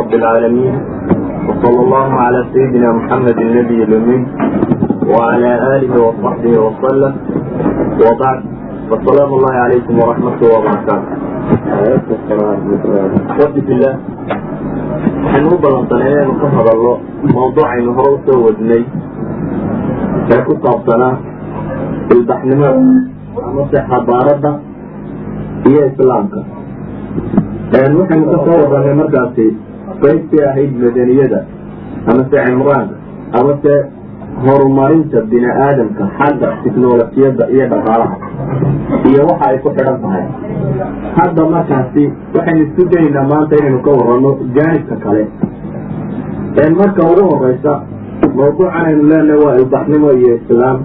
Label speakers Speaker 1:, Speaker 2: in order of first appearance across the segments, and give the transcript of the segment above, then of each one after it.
Speaker 1: رب العالمين وصلى الله على سيدنا محمد النبي الأمي وعلى آله وصحبه وسلم وبعد فالسلام الله عليكم ورحمة الله وبركاته أخوتي في الله waxaynu u ballansanay inaynu ka hadalno mawduucaynu hore usoo wadnay ee ku saabsanaa ilbaxnimada amase xadaaradda iyo islaamka waxaynu ka soo waranay markaasi qaybtii ahayd madaniyada amase cimraanka amase horumarinta bini aadamka xagga tiknolojiyadda iyo dhaqaalaha. Iyo waxa ay ku xidhan tahay. Hadda markaasi waxaynu isku daynaa maanta inaynu ka warano jaanibka kale. Marka ugu horeysa mawduucan aynu leenahay waa ilbaxnimo iyo islaam.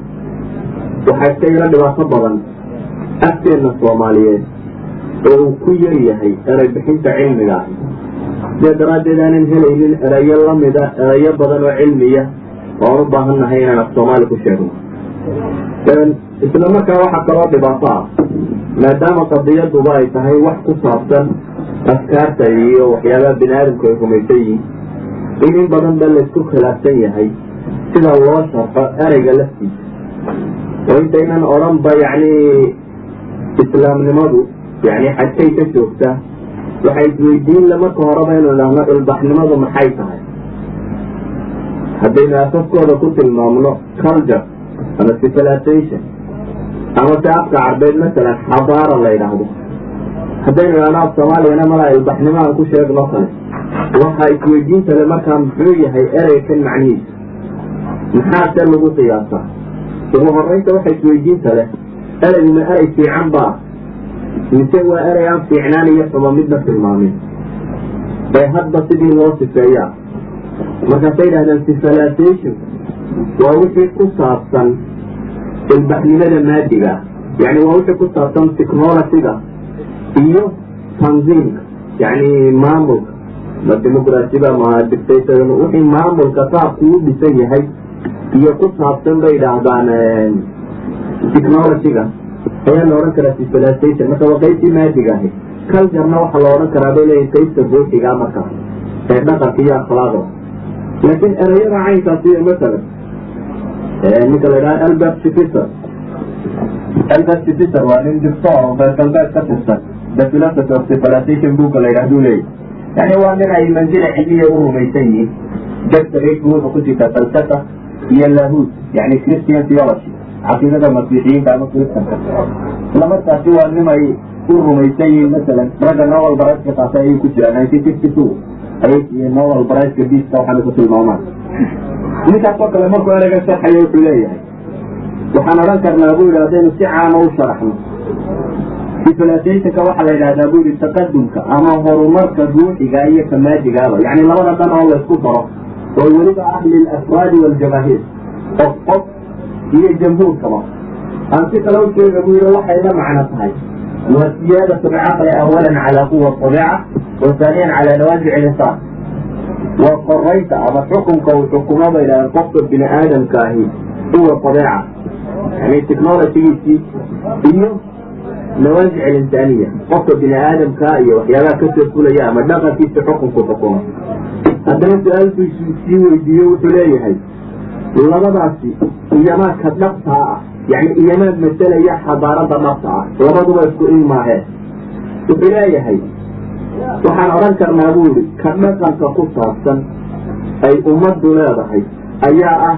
Speaker 1: Waxaa iska ila dhibaato badan afkeenna soomaaliyeed oo uu ku yar yahay eray bixinta cilmiga. ah sidee daraaddeed aanan helaynin erayo lamida erayo badan oo cilmiya oo aan u baahan nahay inaan af soomaali ku sheegno. Isla markaa waxaa kaloo dhibaato ah maadaama qadiyaduba ay tahay wax ku saabsan afkaarta iyo waxyaabaha bini aadamku ay rumaysan yihiin. In in badan ba laysku khilaafsan yahay sida loo sharxo ereyga laftiisa. Oo intaynan odhanba yacni islaamnimadu yani xadkay ka joogta waxay isweydiinla marka horeba inu idhaahno ilbaxnimadu maxay tahay? Haddaynu asaskooda ku tilmaamno culture ama civilization ama se afka carbeed masalan xadaara la yidhaahdo. Haddaynu idhahno af soomaaliyana malaa ilbaxnimo aan ku sheegno kale waxaa isweydiintale markaa muxuu yahay ereykan macnihiisa? Maxaa se lagu qiyaasaa? Ugu horeynta waxa isweydiinta leh ereyguma erey fiican baa mise waa erey aan fiicnaan iyo midna tilmaamin. Ee hadba sidii loo sifeeyaa markaasay yidhahdeen civilization waa wixii ku saabsan ilbaxnimada maadiga. Yani waa wixii ku saabsan technologyga iyo tanziimka yani maamulka. Ma demoqraasiba ma dictator wixii maamulka saabku u dhisan yahay iyo ku saabsan bay idhaahdaan technologyga ayaa la odhan karaa civilization marka waa qaybtii maadiga ahay culturena waxaa la odhan karaa bay leeyihiin qaybta ruuxiga marka. Ee dhaqanka iyo akhlaaqda. Laakiin ereyada caynkaasi masalan ninka la idhaha albert spicer albert spicer waa nin dictor oo beergalbeed ka tirsan. The philosophy of civilization buugga la yidhahduu leeyahy yani waa nin ay manzila cilmiya u rumaysan yihiin. Doctorate wuxuu ku jirtaa falsafa iyo lahud yani christian theology caqiidada masiixiyiinta ama kristanka islamarkaasi waa nin ay u rumaysan yihiin masalan ragga nobel baraiska qaatay ayay ku jiraan nineteen fifty two. Ayay siiyeen nobel baraiska biiska waxaana ku tilmaamaan ninkaasoo kale markuu ereyga sharxayo wuxuu leeyahay waxaan odhan karnaa buu yidhi haddaynu si caama u sharaxno. Civilizationka waxaa la yidhahdaa buu yidhi taqadumka ama horumarka ruuxiga iyo kamaadigaaba yani labada dhan oo laysku daro oo weliba ah lilafraadi waljamaahiir qof qof iyo jamhuurkaba aan si kale u buu yidhi waxay macno tahay. Waa siyaadatu lcaqli awalan calaa quwa abiica wa haaniyan calaa nawaazic linsaan waa koraynta ama xukunka uu xukumo bay idhahdeen qofka bini aadamka ahi quwa abiica yani technologigiisii iyo nawaasic alinsaaniya qofka bini aadamka iyo waxyaabaha ka soo fulaya ama dhaqankiisa xukunku xukumo. Haddana su'aalku sii weydiiye wuxuu leeyahay labadaasi iyamaadka dhabtaa ah yani iyamaad masalaya xadaarada dhabta ah labaduba isku in wuxuu leeyahay waxaan odhan karnaa buu yihi ka dhaqanka ku saabsan ay ummaddu leedahay ayaa ah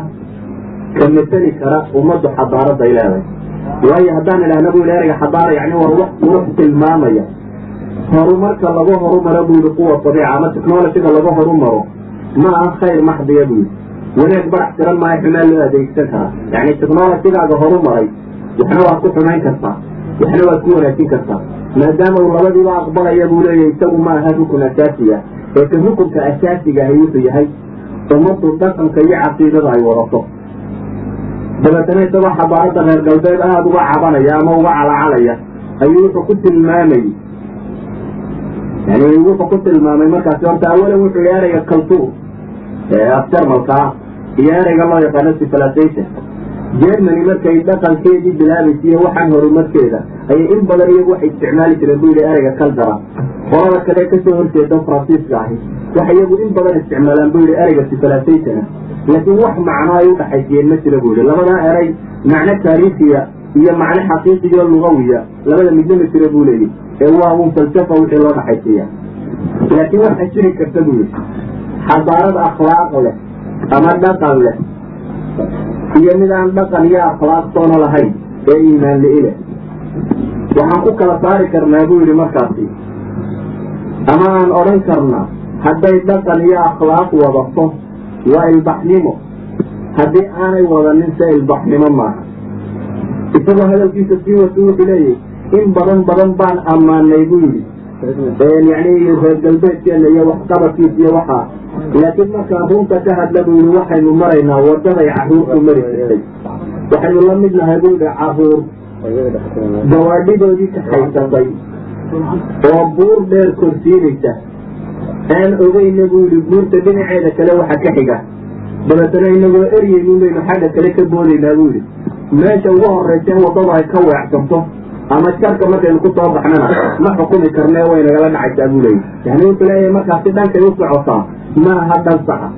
Speaker 1: ka masali kara ummaddu xadaarada ay leedahay. Waayo haddaan idhahna bu yidhi ereyga xadaara yani waa wax qurux tilmaamaya. Horumarka laga horumaro buu yihi quwa dabiica ama technologyga laga horumaro ma aha khayr maxdiya buu yidhi wanaag barax tiran maayo xumaa loo adeegsan karaa yani technologygaaga horumaray waxna waad ku xumayn kartaa waxna waad ku wanaagsin kartaa maadaama uu labadiiba aqbalaya buu leeyahay isagu ma aha rukun asaasi ah ka rukunka asaasiga ahi wuxuu yahay ummaddu dhaqanka iyo caqiidada ay wadato dabeetana isagoo xadaarada reer galbeed aada uga cabanaya ama uga calacalaya ayuu wuxuu ku tilmaamayy yani wuxuu ku tilmaamay markaasi horta awalan wuxuu yihi ereyga cultur af jarmalka ah iyo ereyga loo yaqaano civilization. Germany markay dhaqankeedii bilaabaysa iyo waxaan horumarkeeda ayay in badan iyagu waxay isticmaali jireen buu yihi ereyga caldara qolada kale ka soo horjeeda faransiiska ahi waxay iyagu in badan isticmaalaan buu yihi ereyga civilisationa laakiin wax macno ay udhaxaysiyeen ma jira buu yihi labadaa erey macno taariikhiya iyo macno xaqiiqiyo lugawiya labada midna ma jira buu leeyihi ee waa un falsafa wixii loo dhaxaysiiya. Laakiin waxaa jiri karta buu yihi xadaarad akhlaaq leh ama dhaqan leh iyo mid aan dhaqan iyo akhlaaq soona lahayn ee iimaan li leh waxaan ku kala saari karnaa buu yihi markaasi ama aan odhan karnaa hadday dhaqan iyo akhlaaq wadato waa ilbaxnimo haddii aanay wadanin se ilbaxnimo maaha isagoo hadalkiisa sii wato wuxuu leeyahy in badan badan baan ammaanay buu yidhi yani reer galbeedkeena iyo waxqabadkiis iyo waxaa laakiin markaan runta ka hadla buu yihi waxaynu maraynaa wadaday caruurtu mari jirtay. Waxaynu la mid nahay buu yihi carruur gawaadhidoodii ka haysatay oo buur dheer korsiinaysa. Aan ogeyna buu yihi buurta dhinaceeda kale waxa ka xiga. Dabeetana inagoo eryaynu baynu xagga kale ka boodaynaa? buu yihi meesha ugu horraysa in waddadu ay ka weecsanto ama jarka markaynu ku soo baxnana ma xukumi karnee way nagala dhacaysaa buu leeyay yani wuxuu leeyahay markaasi dhankay u socotaa maaha dhan saxa.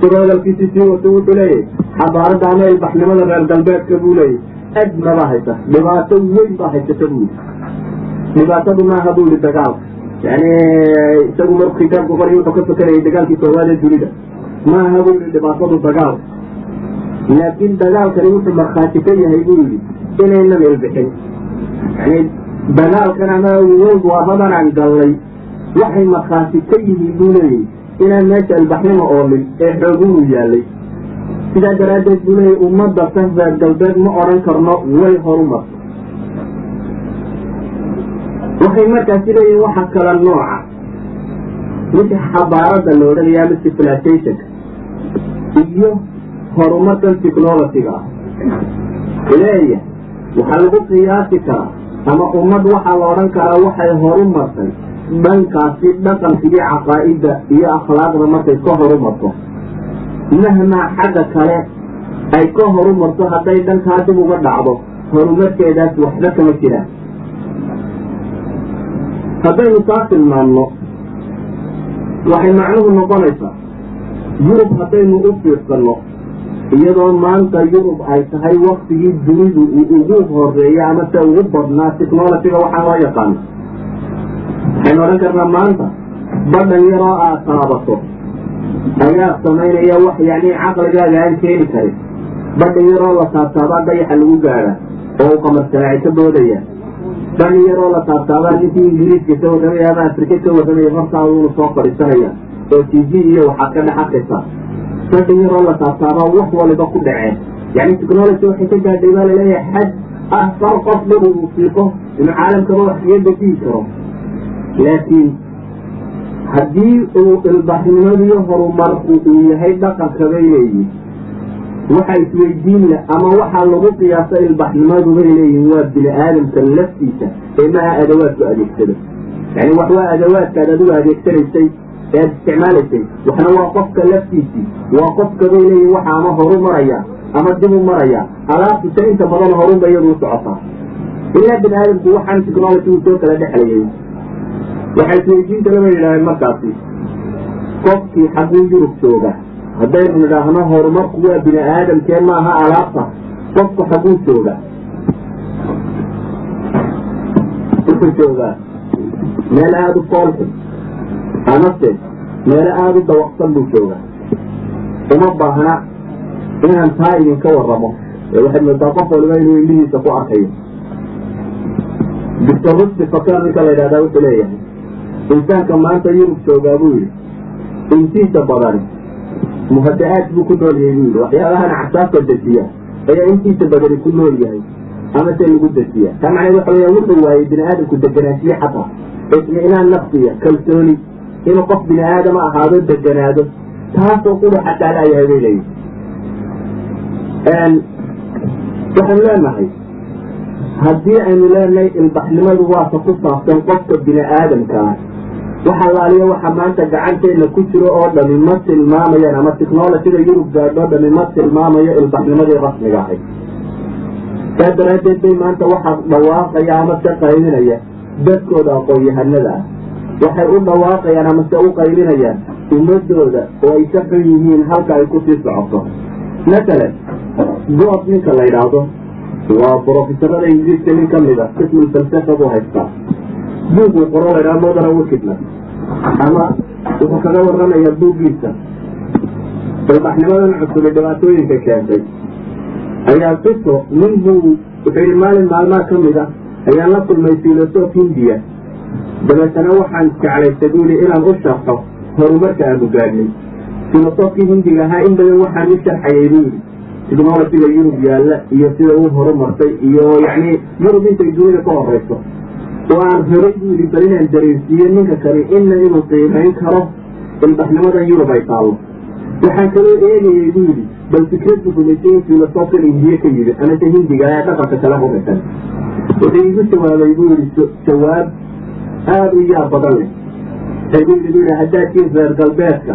Speaker 1: Isagoo hadalkiisii sii wato wuxuu leeyahay xadaaradda ama ilbaxnimada reer galbeedka buu leeyahy adna baa haysa dhibaato weyn baa haysata buu yihi dhibaatadu maaha buu yihi dagaalka yani isagu marku kitaabku qoriy wuxuu ka fakerayay dagaalkii koowaad ee dunida. Maaha buu yihi dhibaatadu dagaalka laakiin dagaalkani wuxuu markhaati ka yahay buu yihi inaynan ilbixin yani dagaalkan ama waaradan aan gallay. Waxay markhaati ka yihiin buu leeyahy inaan meesha ilbaxnimo oolin ee xooguhu yaalay. Sidaa daraaddeed buu leeyahy ummadda reer galbeed ma odhan karno way horumarto waxay markaasi leeyihiin waxa kala nooca. Wixii xabaaradda la odhanaya ama civilizationka iyo horumarkan technologyga. Ah leeya waxaa lagu qiyaasi karaa ama ummad waxaa la odhan karaa waxay horu martay dhankaasi dhaqanka iyo caqaa'idda iyo akhlaaqda markay ka horu marto mahmaa xagga kale ay ka horu marto hadday dhankaa dib uga dhacdo horumarkeedaas waxba kama jiraan haddaynu taa tilmaamno waxay macnuhu noqonaysaa yurub haddaynu u fiirsanno iyadoo maanta yurub ay tahay waktigii dunidu ugu horreeya ama se ugu badnaa technologyga waxaa loo yaqaano waxaynu odhan karnaa maanta badhan yaroo aad taabato ayaa samaynaya wax yani caqligaaga aan keeni karin. Badhan yaroo la taabtaabaa dayaxa lagu gaadha oo u ka boodaya. Badhan yaroo la taabtaabaa ninkii ingiriiska ka warramaya ama afrika ka warramaya hortaada unu soo fadhiisanaya. Oo t v iyo waxaad ka dhex arkaysaa badhan yaroo la taabtaabaa wax waliba ku dhaceen yani technology waxay ka gaadhay baa la leeyahay xad ah far qof dhab uu fiiqo inuu caalamkaba wax kaga dejiyi karo laakiin haddii uu ilbaxnimadiyo horumarku uu yahay dhaqanka bay leeyihiin waxa isweydiin leh ama waxaa lagu qiyaasa ilbaxnimadu bay leeyihiin waa bini aadamka laftiisa ee maha adawaadku adeegsado yani wax waa adawaadkaad adigu adeegsanaysay ad isticmaalaysay. Waxna waa qofka laftiisii waa qofka bay leeyihiin waxa ama horu maraya ama dib u maraya. Alaabtuse inta badan horunba iyadu u socotaa. Ilaa bini aadamku waxaan technology uu soo kala dhexlayay waxay isweydiinta lama yidhaaheen markaasi. Qofkii xagguu yurub jooga. Haddaynu nidhaahno horumarku waa bini aadamkee maaha alaabta? Qofku xagguu jooga. Wuxuu joogaa. Meel aada u foolxun amase meelo aada u dawaqsan buu joogaa. Uma baahna inaan taa idinka waramo ee waxaad moodaa qof waliba inuu indhihiisa ku arkayo. Doctor rusdi fakar ninka la yidhahdaa wuxuu leeyahay insaanka maanta yurub joogaa buu yidhi. Intiisa badani muhada-aad buu ku nool yahay buu yidhi. Waxyaabahan casaabka dejiya ayaa intiisa badani ku nool yahay ama se lagu dejiya taa macneed waxa weya wuxuu waayey bini aadamku deganaanshiye xataa ismicnaan nafsiya kalsooni inuu qof bini aadama ahaado deganaado taasoo qura xataa laayahay bay leeyihi waxaanu leenahay haddii aynu leenahay ilbaxnimadu waata ku saabsan qofka bini aadamka ah waxa laaliya waxa maanta gacanteena ku jiro oo dhami ma tilmaamayaan ama technologyda yurub gaadho dhami ma tilmaamayo ilbaxnimadii rasmiga ahayd. Saa daraaddeed bay maanta waxaa dhawaaqaya ama ka qaybinaya dadkooda aqoon-yahanada ah waxay u dhawaaqayaan amase u qaylinayaan ummadooda oo ay ka xun yihiin halka ay ku sii socoto. Matalan good ninka la yidhaahdo waa brofesorada ingiriiska nin ka mid a qismul falsafa buu haystaa. Buuguu qoro la ydhaha modern wickedness ama wuxuu kaga waramayaa buuggiisa. Ilbaxnimadan cusubay dhibaatooyinka keentay. Ayaa qiso nin buu wuxuu yihi maalin maalmaha ka mid a ayaan la kulmay filosof hindiya dabeetana waxaan jeclaystay buu yihi inaan u sharxo horumarka aanu gaadhnay filosofkii hindiga ahaa in badan waxaan u sharxayay buu yidhi technologiga yurub yaalla iyo sida uu horumartay iyo yacni yurub intay dunida ka horeyso. Oo aan horay buu yidhi bal inaan dareensiiyo ninka kani inna inuu qiimayn karo ilbaxnimadan yurub ay taallo. Waxaan kaloo eegayay buu yidhi bal fikraddu rumaysay in filosofkan hindiye ka yimid amase hindiga ee dhaqanka kala rumaysan wuxuu igu jawaabay buu yidhi jawaab aada u yaab badan leh. Waxay buu yidhi buu yidhi haddaad tiin reer galbeedka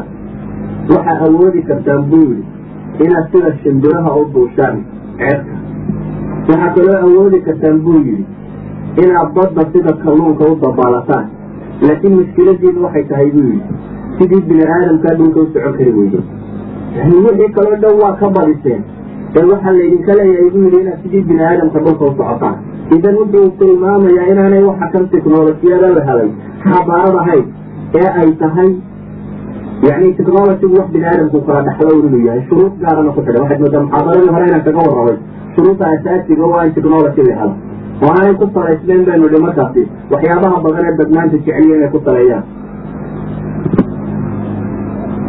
Speaker 1: waxaa awoodi kartaan buu yidhi inaad sida shimbiraha u duushaan ceebka waxaa kaloo awoodi kartaan buu yidhi inaad badda sida kalluunka u dabaalataan laakiin mushkiladiinu waxay tahay buu yidhi sidii bini aadamkaa dhulka u socon kari weyday yani wixii kaloo dhan waa ka badiseen ee waxaa laydinka leeyahay buu yidhi inaad sidii bini aadamka dhulka u socotaan idan wuxuu tilmaamayaa inaanay waxa kan technolojiyada la xabaarad ahayn ee ay tahay yani technologygu wax bini aadamku kala dhaxlo inuu yahay shuruud gaarana ku xidhan waxaad moodaa muxaadaradii hore inaan kaga warramay shuruudda asaasiga waa in technology la oo aanay ku salaysnayn baynu idhi markaasi waxyaabaha badan ee badnaanta jeceliya inay ku saleeyaan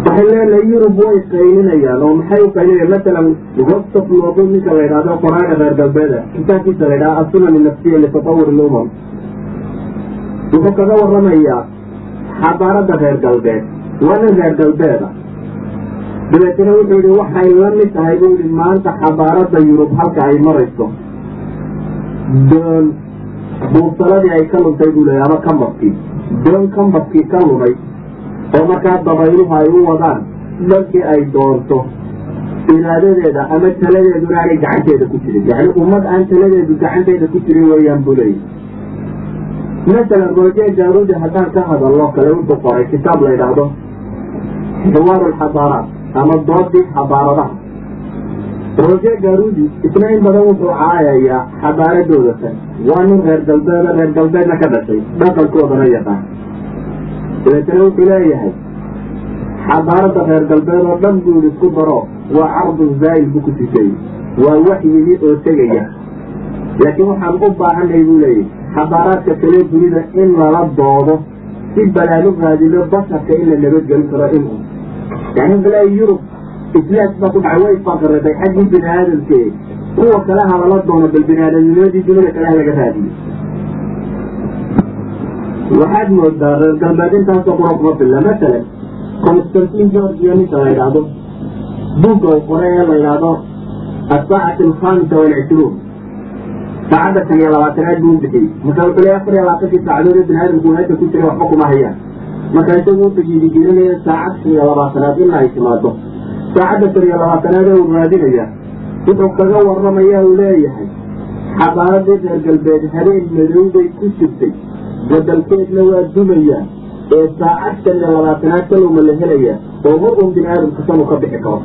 Speaker 1: waxay leenahay yurub way qaylinayaan oo maxay u qaylinayaan masalan gostof loogu ninka la yidhahdo qoraaga reer galbeeda kitaabkiisa la yidhaha asunani nafsiya litatawur lumam. Wuxuu kaga waramayaa xadaaradda reer galbeed waa nin reer galbeeda. Dabeetana wuxuu yihi waxay la mid tahay buu yihi maanta xadaaradda yurub halka ay marayso. Doon buursaladii ay ka luntay buu leeya ama kambadkii doon kambadkii ka lunay oo markaa dabayluhu ay u wadaan dalkii ay doonto iraadadeeda ama taladeeduna aanay gacanteeda ku jirin. Yacni ummad aan taladeedu gacanteeda ku jirin weeyaan buu leeyahy masalan roje gaarudi haddaan ka hadalno kale wuxuu qoray kitaab la yidhaahdo xiwaaru alxadaaraat ama doodii xadaaradaha. Roje gaarudi isna in badan wuxuu caayayaa xadaaradooda tan waa nin reer galbeeda reer galbeedna ka dhashay dhaqankoodana yaqaan dabeetana wuxuu leeyahay xadaaradda reer galbeed oo dhan buu isku daro. Waa cardun zaa'il buu ku sifeeyey. Waa wax yimi oo tegaya. Laakiin waxaan u baahanay buu leeyahy xadaaraadka kale dunida in lala doodo si balaanu raadino basharka in la nabadgelin karo in yani bala yurub islaas baa ku dhacay way faqriday xaggii bini aadamke kuwa kale halala doono bal bini aadamnimadii dunida kale halaga raadiyo waxaad moodaa reer galbeed intaasoo qura kuma filla masalan constantin georgia ninka la yidhaahdo. Buugga uu qoray ee la yidhaahdo asaacati alkhamisa walcishruun saacadda shan iyo labaatanaad buu bixiyey. Marka wuxuu leeya afar iyo labaatankii saacadood ee bini aadamku meesha ku jiray waxba kuma hayaan. Marka isagu wuxuu jiidigelinaya saacad shan iyo labaatanaad ilaa ay timaado saacadda shan iyo labaatanaad ee uu raadinaya wuxuu kaga warramaya uu leeyahay. Xabaaradii reer galbeed habeen madow bay ku jirtay badalkeedna waa dumayaa ee saacad labaatanaad kalowma la helayaa oo mar uun bini aadamka sanu ka bixi karo.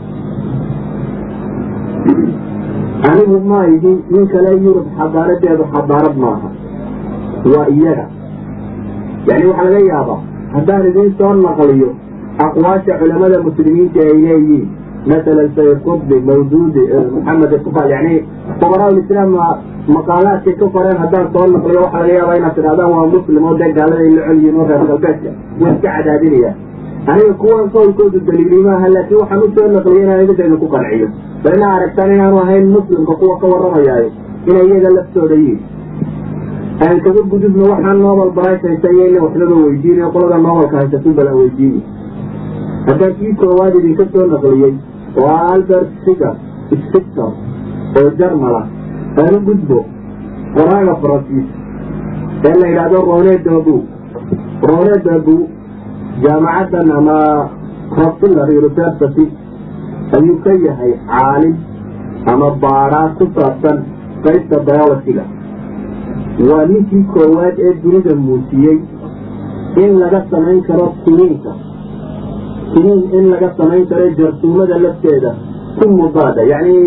Speaker 1: Anigu ma ihi nin kale yurub xadaaradeedu xadaarad maaha. Waa iyaga. Yani waxaa laga yaabaa haddaan idiin soo naqliyo aqwaasha culamada muslimiinta ay leeyihiin masalan sayid qudbi mawduudi maxamed iqbal yani fuqaraa islaam maqaalaadkay ka qoreen haddaan soo naqliyo waxaa laga yaabaa inaad tidhahdaan waa muslim oo dee gaalada ay la colyihiin oo reer galbeedka waa iska cadaadinayaan aniga kuwan qowlkoodu daliili maaha laakiin waxaan u soo naqliyay inaan idinka idinku qanciyo bal inaa aragtaan inaanu ahayn muslimka kuwa ka warramayaayo inay iyaga laftooda yihiin aan kaga gudubno waxaan nobel brice haysta iyo ina waxbaba weydiinayo qolada su balan weydiini haddaan kii koowaad idinka soo naqliyey ah albert sigar spictor oo jarmala aanu gudbo qoraaga faransiis ee la yidhaahdo rone dabu rone dabu jaamacaddan ama rosiller university ayuu ka yahay caalim ama baadhaa ku saabsan qaybta biologiga waa ninkii koowaad ee dunida muujiyey in laga samayn karo kiniinka kiniin in laga samayn karo jarsuumada lafteeda ku mudaada. Yacni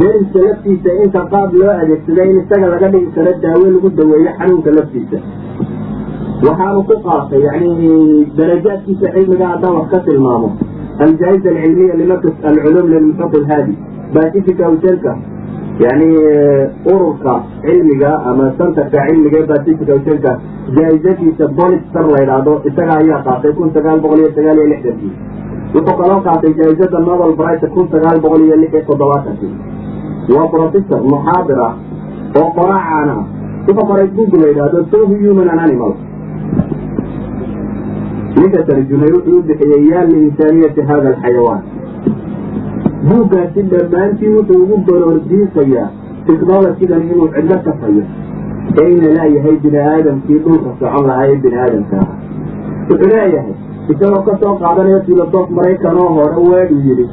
Speaker 1: jeeriska laftiisa inta qaab loo adeegsada in isaga laga dhigi karo daawo lagu daweeyo xanuunka laftiisa. Waxaanu ku qaatay yani darajaadkiisa cilmiga haddaan wax ka tilmaamo. Aljaa-iza alcilmiya limarkas alculuum lilmuxuq ilhaadi bacifica uselka yani ururka cilmiga ama santarka cilmiga uselka jaa-izadiisa bolitster la ydhaahdo isaga ayaa qaatay kun sagaal boqol iyo sagaal iyo lixdankii wuxuu kaloo qaatay jaa-izada nobel brice kun sagaal boqol iyo lix iyo toddobaatankii waa professor muxaadir ah oo qoraacaana ah wuxuu qoray book la yidhaahdo so human and animal? Ninka tarjumay wuxuu bixiyey yaa liinsaaniyati hada alxayawaan buuggaasi dhammaantii wuxuu ugu baloorsiisayaa tichnologidan inuu cidlo ka tayo ee ina leeyahay bini aadamkii dhulka socon lahaa ee bini aadamka aha wuxuu leeyahay isagoo ka soo qaadanaya filosof maraykan oo hore weedhi yidhi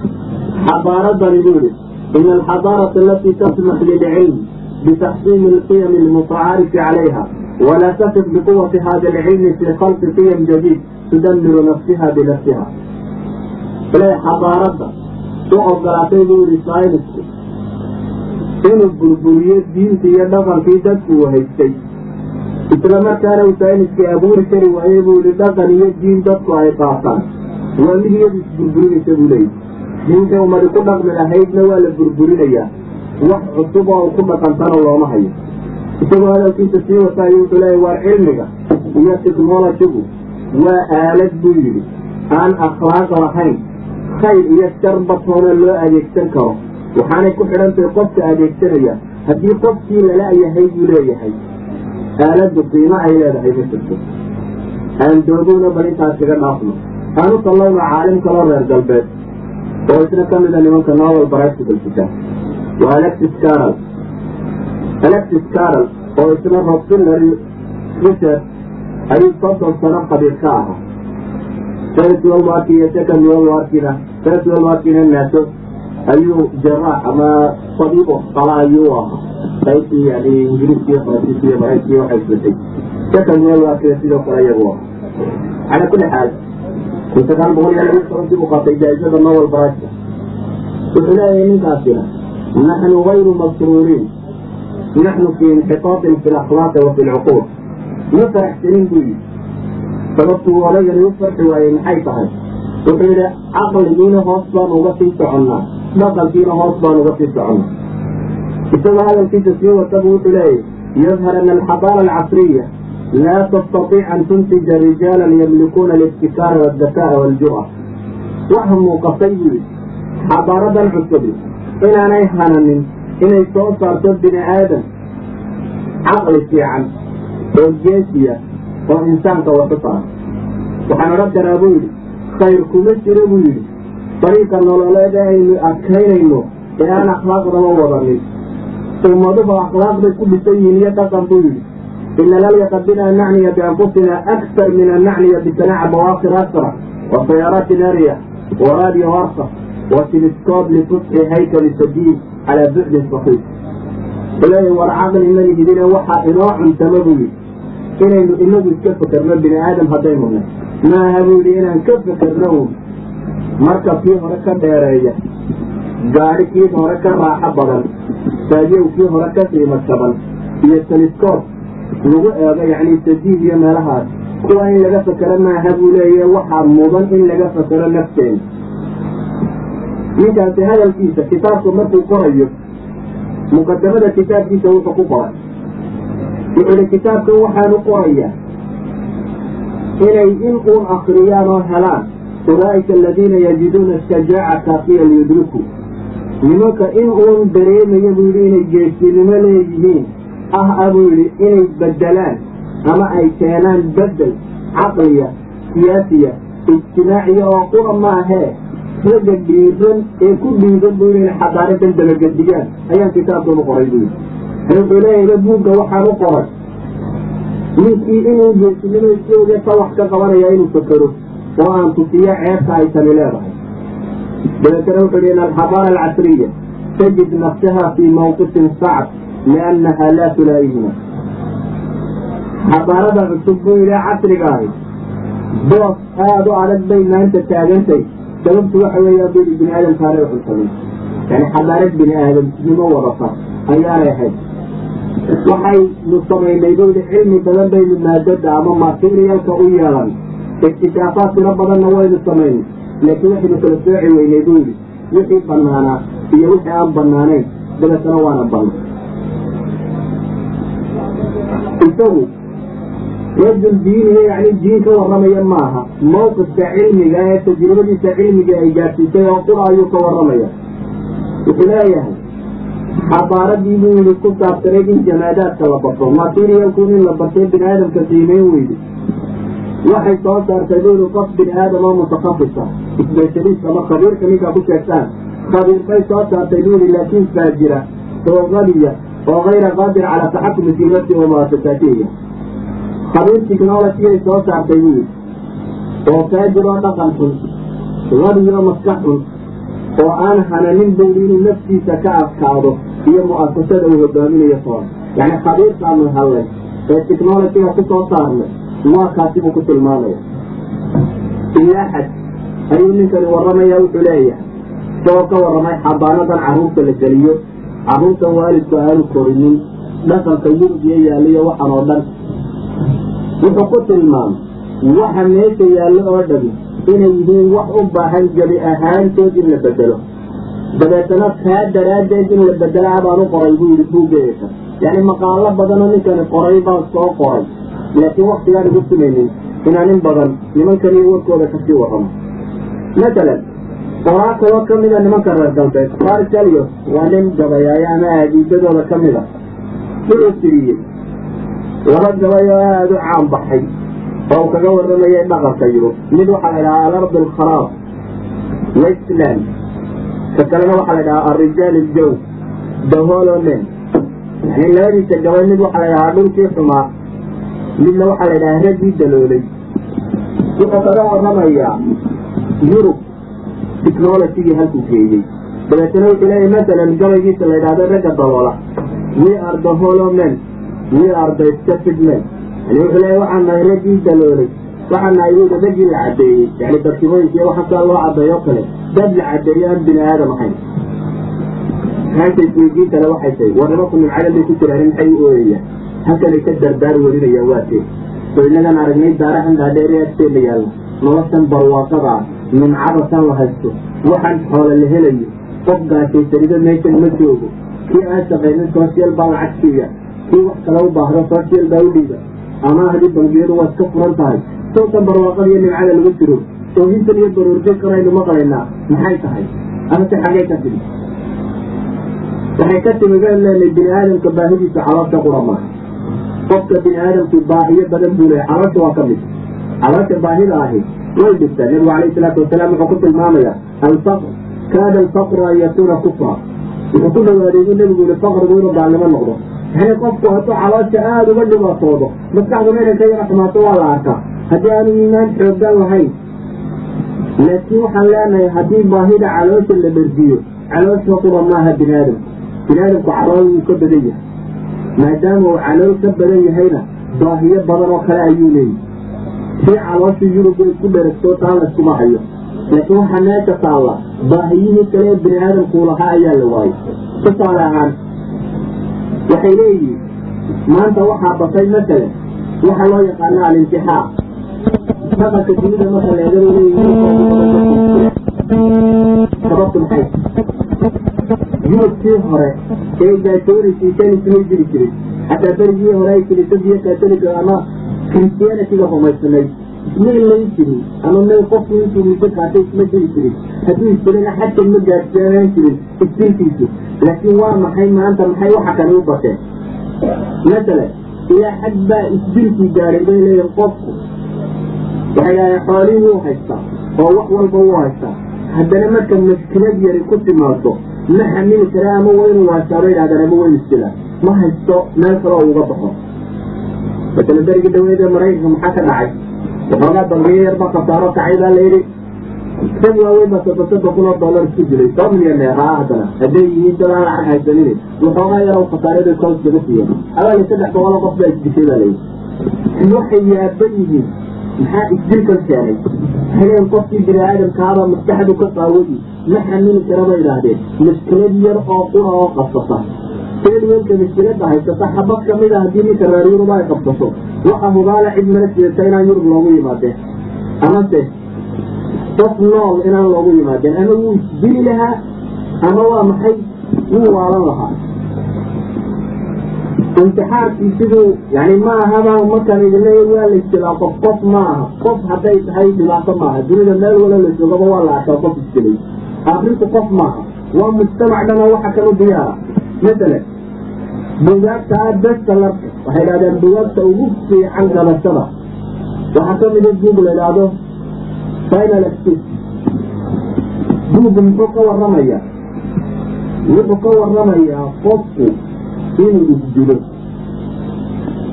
Speaker 1: xadaaradani buu yidhi ina alxadaarata alatii tasmax lilcilm bitaxsiini alqiyam almutacaarifi calayha walaa tasif biquwati hada alcilmi fi khalqi qiyam jadiid tudamiru nafsiha binafsiha leeyahay xadaaradda u ogolaatay buu yihi saynisku inuu burburiyo diintii iyo dhaqankii dadkuu haystay. Isla markaana uu sayniskii abuuri kari waayey buu yidhi dhaqan iyo diin dadku ay qaataan. Waa mid iyadu isburburinaysa buu leeyahy diinta umadi ku dhaqmi lahaydna waa la burburinayaa wax cusub oo u ku dhaqantana looma hayo. Isagoo hadalkiisa sii wataayo wuxuu leeyahy waa cilmiga iyo tiknolojigu waa aalad buu yidhi. Aan akhlaaq lahayn khayr iyo sharbatooona loo adeegsan karo. Waxaanay ku xidhantahay qofka adeegsanaya haddii qofkii lala yahay buu leeyahay. Aaladdu qiimo ay leedahay ma jirto. Aan doogowna bal intaas kaga dhaafno. Aan u sallayno caalim kaloo reer galbeed. Oo isna ka mida nimanka novel practical kitaab waa alexis carol alexis carol oo isna rosillary richard ayuu soddon sano qabiil ka ahaa world warki iyo second world warkina first world warkina naaso ayuu jaraax ama tabiib qala ayuu ahaa qaybtii yani ingiriiska iyo faransiiska iyo maraykanka iyo waxay isbatay second world warkina sidoo kale iyagu ahaa calaa kulli xaal kun sagaal boqol iyo laba tobankii buu qaatay jaa-izada nobel price wuxuu leeyahay ninkaasina naxnu gayru masruuriin naxnu fi inxitaatin fi lakhlaaqi wa fi lcuquul ma faraxsanin buu yidhi sababtuu odagani u farxi waayey maxay tahay. Wuxuu yidhi caqligiina hoos baan uga sii soconnaa. Dhaqankiina hoos baan uga sii soconnaa. Isagoo hadalkiisa sii watabu wuxuu leeyahy yadhar ana alxadaara alcasriya laa tastatiic an tuntija rijaalan yamlikuuna alibtikaara waaldaka'a waaljur'a waxa muuqatay buu yidhi xadaaradan cusubi inaanay hananin inay soo saarto bini aadam caqli fiican oo geesiya oo insaanka waxu saara waxaan odhan karaa buu yidhi khayr kuma jiro buu yidhi. Dariiqa nololeed ee aynu adkaynayno ee aan akhlaaqdaba wadanin. Ummaduhu akhlaaq bay ku dhisan yihiin iyo dhaqan buu yidhi. Ina lalyqa bina an nacniya bianfusina aktar min an nacniya bisanaaca bawaaqir asra wa sayaaraatin arya wa radio arsa wa telescob litusxi haykali sadiid calaa bucdin saxiix. Leeya war caqli ma lihidine waxaa inoo cuntama buu yidhi inaynu inagu iska fekerno bini aadam haddaynu nay maaha buu yidhi inaan ka fekerno un marka kii hore ka dheereeya gaadhi kii hore ka raaxo badan saadiyow kii hore ka qiimo jaban iyo telescob lagu eego yacni sadiid iyo meelahaas kuwa in laga fekero maaha buu leeyahe waxaa mudan in laga fekero nafteena ninkaasi hadalkiisa kitaabka markuu qorayo muqadamada kitaabkiisa wuxuu ku qoray wuxuu ihi kitaabkan waxaanu qorayaa inay in uun akriyaan oo helaan ulaa'ika aladiina yajiduuna shajaaca kaafiya liyudrikuu. Nimanka in uun dareemaya buu yidhi inay geesinimo leeyihiin. Ah a buu yidhi inay bedelaan ama ay keenaan bedel caqliya siyaasiya ijtimaaciya oo qura maahee ragga dhiiran ee ku dhiiran buu yidhi inay xadaaradan dabagedigaan ayaan kitaabkan u qoray buu yidhi wuxuu leeyahay buugga waxaan u qoray. Ninkii inuu geesinimo islooga ka wax ka qabanaya inuu fakero oo aan tusiyo ceebta ay tani leedahay. Dabeetana wuxuu yihi in alxadaara alcasriya tajid nafsaha fii mawqifin sacb liannaha laa tulaa'ihima. Xadaarada cusub buu yidhi casriga ahi boos aada u adag bay maanta taagantay. Sababtu waxa weeyaa bini bini aadamkaana wuxuu samay. Yani xadaarad bini aadamnimo wadata ayaanay ahayd waxaynu samaynay buydi cilmi badan baynu maadada ama materialka u yeelan. Ikhtishaafaad tiro badanna waynu samaynay laakiin waxaynu kala sooci weynay buydi wixii banaanaa iyo wixii aan banaanayn dabeetana waana banna. Isagu rajul diiniga yani diin ka warramaya maaha mawqifka cilmiga ee tajribadiisa cilmiga ay gaadsiisay oo qura ayuu ka warramaya wuxuu leeyahay xabaaradii buu yidhi ku saabsanayd in jamaadaadka la barto materialku in la bartay bini aadamka qiimeyn weyde waxay soo saartay buu yidhi qof bini aadam oo mutakafisa specialist ama khabiirka ninkaa ku sheegtaan khabiir bay soo saartay buu yidhi laakiin faajira oo qadiya oo kayra qaadir calaa taxakumi fii nafsi wa muasasaatihiya khabiir technologiyay soo saartay buu yidhi oo faajir oo dhaqan xun qadiyo maskax xun oo aan hananin buydi inuu naftiisa ka adkaado iyo mu'asasada uu hogaaminayo toona yani khabiirkaanu hallay ee technologiga ku soo saarnay waa kaasi buu ku tilmaamaya. Ilaa xad ayuu ninkani warramaya wuxuu leeyahay. Isagoo ka warramay xabaanadan carruurta la geliyo carruurta waalidku aanu korinin dhaqanka yurub iyo yaaliyo waxan oo dhan. Wuxuu ku tilmaamay waxa meesha yaallo oo dhami inay yihiin wax u baahan gebi ahaantood in la bedelo. Dabeetana kaa daraaddeed in la bedela abaan u qoray buu yidhi buuggeesa yacni maqaalo badanoo ninkani qoray baan soo qoray. Laakiin waktigaan igu simaynin inaan in badan nimankan iyo warkooda ka sii warramo. Masalan qoraa kaloo ka mida nimanka reer galbeed farsalio waa nin gabayaayo ama aadiidadooda ka mida. Wuxuu tiriyey laba gabay oo aada u caan baxay oo uu kaga warramayay dhaqanka yurub. Mid waxaa la idhahaa alardi alkharaab westland ka kalena waxaa la idhahaa alrijaal iljow the holomen yani labadiisa gabay mid waxaa la idhahaa dhulkii xumaa midna waxaa la idhahaa raggii daloolay. Wuxuu kaga warramayaa yurub technologigii halkuu geeyey dabeetana wuxuu leeyahy masalan gabaygiisa la idhahdo ragga daloola we are the holomen we are the yani wuxuu leeyahy waxaan nahay raggii daloolay waxaan nahay wuda raggii la caddeeyey yani darkimooyinka iyo waxa saa loo caddeeyo kale. Dad la caddeeyo aan bini aadam ahayn. Kale waxay tahay war nimanku nimcadan bay ku jiraan maxay u ooyayaan? Halkanay ka dardaar warinayaan waa tee soo innagan aragnay daarahan dhaadheer ee agteena yaalla noloshan barwaaqada ah nimcada san la haysto. Waxaan xoole la helayo. Qof gaashaysanido meeshan ma joogo. Kii aan shaqaynin social baa lacag siiya. Kii wax kale u baahdo social baa u dhiiba ama haddii bangiyadu waa iska furan tahay sawtan barwaaqada iyo nimcada lagu jiro oohintan iyo baruurjay kanaynu maqlaynaa maxay tahay? Amase xagee ka timi. Waxay ka timi baan leenahay bini aadamka baahidiisa caloosha qura qofka bini aadamku baahiyo badan buu leeyahy caloosha waa ka mid. Caloosha baahida ahi. Way jirtaa nabigu calayhi salaatu wasalaam wuxuu ku tilmaamaya alfaqr. Kaada alfaqru an yakuuna kufra. Wuxuu ku dhawaaday inuu nebigu yihi faqrigu inuu gaalnimo noqdo yani qofku hadduu caloosha aada uga dhibaatoodo maskaxduna inay ka yara xumaato waa la arkaa haddii aanu iimaan xoogan lahayn laakiin waxaan leenahay haddii baahida caloosha la dhergiyo caloosha qura maaha bini aadamku bini aadamku calool wuu ka badan yahay maadaama uu calool ka badan yahayna baahiyo badan oo kale ayuu leeyahy si caloosha yurub ay ku dheragtoo taa layskuma hayo laakiin waxaa meesha taalla baahiyihii kale ee bini aadamkuu lahaa ayaa la waayay tusaale ahaan waxay leeyihiin maanta waxaa batay masalan waxaa loo yaqaana alintixaa dhaqanka dunida marka leegada leeyihinsababtu maxay? Yurubkii hore ee gaasoonaysay ismay jiri jiray xataa berigii hore ay kiniisadiyo katoliga ama christianitiga rumaysanayd isma ilayn jirin ama may qofku intuu muddo qaatay isma jiri jirin hadduu istirina xadkan ma gaadsiinaan jirin istirkiisu laakiin waa maxay maanta maxay waxa kale u bateen masalan ilaa xad baa isdilkii gaaray bay leeyihiin qofku. Waxay dhahaen xoolii wuu haystaa oo wax walba wuu haystaa. Haddana marka maskilad yari ku timaado ma xamili kara ama waa inuu waasaaro yidhahdaan ama waa isdilaa. Ma haysto meel kaloo uga baxo. Masalan berigii dhaweed ee maraykanka maxaa ka dhacay waxoogaa bangiyo yarba khasaaro kacay baa layidhi rag waaweyn baa soddon soddon kun oo dollar isku dilay soo milyaneer haa haddana? Hadday yihiin dad aan lacag haysanin waxoogaa yarow khasaarada koos laga siiya abaali saddex boqoloo qof baa isdishay baa layidhi waxay yaaban yihiin maxaa isdilkan keenay? Xilin qofkii bini aadamkaaba maskaxdu ka qaawadi ma xamili kara idhaahdeen mushkilad yar oo qura oo qabsata seliwelka mushkilada haysata xabad ka mid a haddii ninka reer yurub ay qabsato. Waxa hubaala cid mala sidata inaan yurub loogu yimaadeen. Amase qof nool inaan loogu yimaadeen. Ama wuu isdili lahaa ama waa maxay? Wuu waalan lahaa. Imtixaankii siduu yani ma ahaba markaan idin leeya waa la istilaa qof ma aha qof hadday tahay dhibaato maaha. Dunida meel walo la joogaba waa la arkaa qof istilay. Akrinku qof maaha. Waa mujtamac dhan oo waxa kanu diyaara masalan bugaagta bestsellarka waxay idhahdeen bugaagta ugu fiican galashada waxaa ka mida buug la idhaahdo final exis buug muxuu ka warramaya wuxuu ka warramayaa qofku inuu isdilo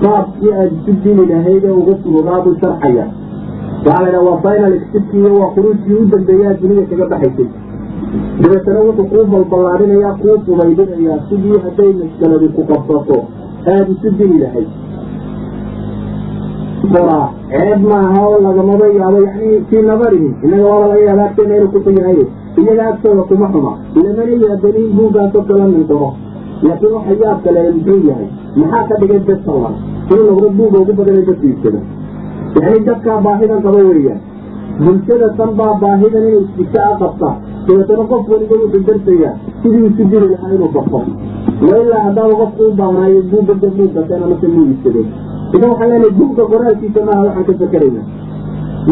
Speaker 1: qaabkii aada isu dili lahayd ee uga sugogaabuu sharxaya waxaa la ydhaha waa final exidki iyo waa khuruujkii u dambeeyaa dunida kaga baxaysay dabeetana wuxuu kuu balballaadhinayaa kuu fubaydinayaa sidii hadday maskaladi ku qabsato. Aada isu dili lahayd. Qoraa ceeb maaha oo lagamaba yaabo yani fii nadarihim innaga waaba laga yaaba agteena inuu kuxun yahay iyaga agtooda kuma xuma. Lamana yaabaniin buuggaasoo kala mindaro laakiin waxa yaab kale muxuu yahay maxaa ka dhigay bestseller inuu noqdo buuga ugu badan ee dadku iibsada. Yani dadkaa baahidan qaba weeyaan bulshada tan baa baahidan inay isdika a qabtaa dabeetana qof waliba wuxuu darsayaa sidii isu diri lahaa inuu barto wa ilaa haddaaba qofku u baanaayo buugga da buuggateen amase muu iibsadeen idan waxaan leenahay buugga qoraalkiisa maaha waxaan ka fakerayna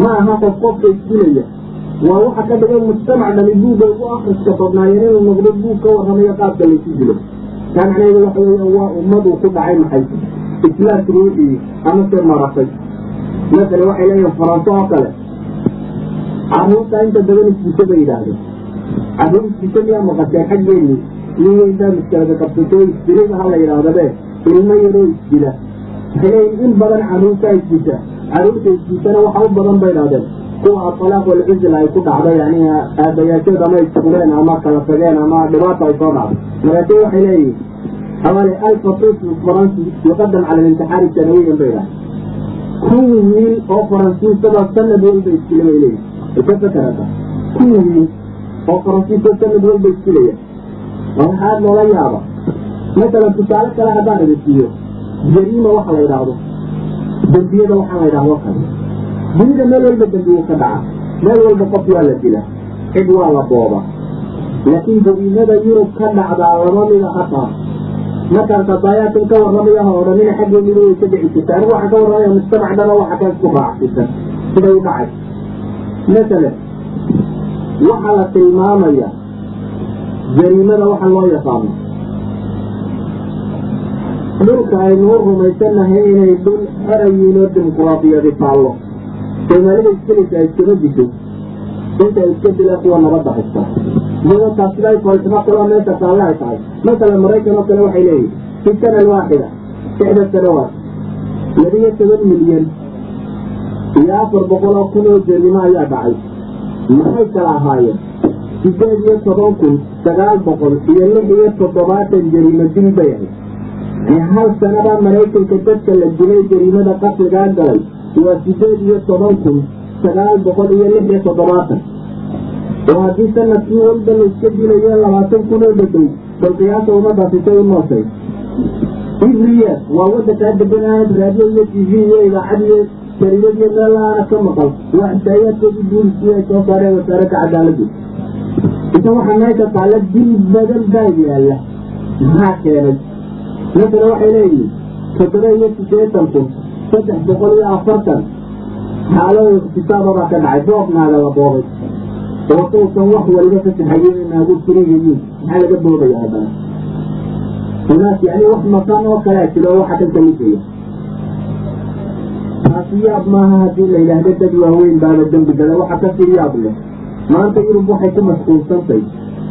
Speaker 1: ma aha qof qofka isdilaya waa waxa ka dhigan mujtamac dhani buugga ugu akriska badnaayeen inuu noqdo buug ka warramayo qaabka laysu dilo taa macnaheedu waxa weya waa ummaduu ku dhacay maxay islaamki ruuxii amase marasay masalan waxay leeyihiin faranso oo kale carruurta inta badan isbisho bay yidhaahdeen. Caruur isbisho miyaa maqashee xaggeeni niyo intaa maskaada qabsato isdilidaha la yidhaahdabee ilmo yaroo isdila waxay in badan carruurta isdisha carruurta isdishana waxa u badan bay yidhaahdeen. Kuwa aalaaq walcizla ay ku dhacda yani ah, aabayaasheed ama isfureen ama kala tageen ama dhibaata ay soo dhacdo markaase waxay leeyihiin awale alfaqis faransi yuqadam cala alimtixaani sanawiyan bay yidhahdeen kuwii wiil oo faransiisada sanad walba iskilamaynaya ikasakarata kuwii wiil oo faransiisada sanad walba iskilaya ma loola yaaba matalan tusaale kale haddaan ida siiyo jariima waxa la idhaahdo dembiyada waxaa la idhahdo kale dunida meel walba dambi wuu ka dhaca meel walba qof waa la dila cid waa la booba laakiin jariimada yurub ka dhacdaa lama mida hataa markaan qadaayaadkan ka warramaya ha odhanina midu way ka dhici jirta anigu waxaan ka warramaya mujtamac dhana waxa ka isku raacsiisan siday u dhacay. Masalan waxaa la tilmaamaya jariimada waxa loo yaqaano. Dhulka aynu u rumaysanahay inay dhul xerayiin oo dimuquraadiyadi taallo soomaalida iskelisa iskama disho inta iska dila kuwa nabadda haysta iyadoo taasiday falsafo kaloo meesha taalle ay tahay. Masalan maraykan oo kale waxay leeyihiin fi sana alwaaxida ixda sanawaat labiyo toban milyan iyo afar boqol oo kun oo jarimo ayaa dhacay. Maxay kala ahaayeen? Sideed iyo toban kun sagaal boqol iyo lix iyo toddobaatan jarimo dil bay ahayd. Yani hal sanada maraykanka dadka la dilay jariimada qasrigaa galay waa sideed iyo toban kun sagaal boqol iyo lix iyo toddobaatan oo haddii sannadkii walba la iska dilayo labaatan kun oo dhadhow bal qiyaasa ummadaasi say u nooshay ibriya waa wadankaa degan ahayd raadiyo iyo t v iyo idaacad iyo jariyad iyo meel aana ka maqal waa xisaayaadkoodii booliskii ay soo saareen wasaaradda cadaaladdu inta waxaa meesha taalla dil badan baa yaalla maxaa keenay masala waxay leeyihiin toddoba iyo sideetan kun saddex boqol iyo afartan xaalo iktisaaba baa ka dhacay boobnaaga la boobay oo uusan wax waliba ka saxayen naagu tirigayiin maxaa laga boobaya haddana hunaas yani wax makan oo kalea jiro waxa ka kalifaya taasi yaab maaha haddii la yidhaahdo dad waaweyn baaba dembi gala waxa ka sii yaab leh. Maanta yurub waxay ku mashquulsantay.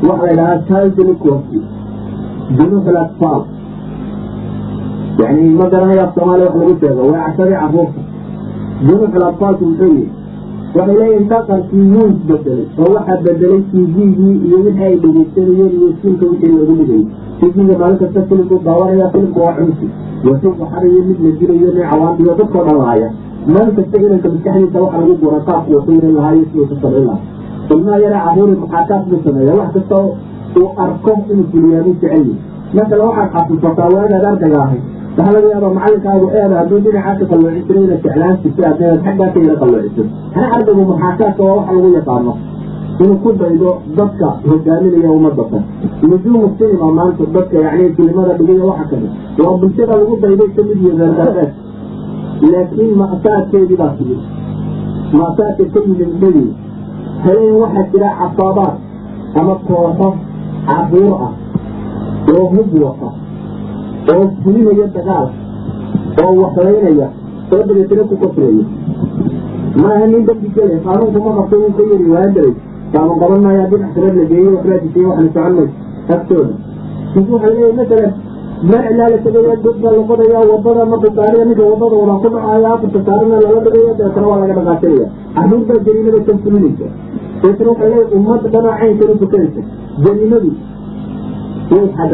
Speaker 1: Waxa la yidhahdaa child delinquency atfal yani ma garanayo af soomaaliya wax lagu sheego waa cashadii carruurta junub atfaalku muxuu yihi waxay leeyihiin dhaqankii wuu isbedelay oo waxaa bedelay tvgii iyo wixii ay dhegeysanayeen iyo silka wixii loogu dhigayay tvga maalin kasta filimku daawanaya filimku waa cunsi wasi waxarayo mid la dilayo nin cawaandiyo dadkoo dhan lahaya maalin kasta inanka maskaxdiisa waxa lagu gura qaabku wuxuu inan lahayo siduu ku sabcin lahaa. Ilmaha yara caruuri muxaakaas buu sameeya wax kasta uu arko inuu fuliyaanu jecel yihi masala waxaad xasuusataa waagaad ardayga ahay waxaa laga yaaba macalinkaagu eeda hadduu dhinacaas ka qalloocin jiray inaad jeclaan jirta haddaad xaggaa ka yara qalloociso hana ardaygu muxaakaadka waa waxa lagu yaqaano inuu ku daydo dadka hogaaminaya ummadata nujuumu sinima maanta dadka yani filimada dhigaya waxa kale. Waa bulshada lagu dayday ka mid yahe laakiin ma'saadkeedii baa timid ma'saadka ka yimid dhegi habeen waxaa jira casaabaad ama kooxo cabuur ah oo hub wata oo fulinaya dagaal oo waxlaynaya oo dabeetana ku kofraya maaha nin dambi gele qaanuunku ma qabto uu ka yari waaandaray kaaman qaban maayaa dhinac kale la geeyey waxbaa disay waxna socon mayso agtooda. Marka waxay leeyahy masalan meel cilaa la tegaya dad baa la qodaya waddada markuu gaariga ninka waddada wadaa ku dhacaya afarta saarana lala dhigaya dabeetana waa laga dhaqaasanaya carruur baa jariimada kan fulinaysa. Dabeetana waxay leeyahy ummad dhanaa caynkana tukanaysa jariimadu way xad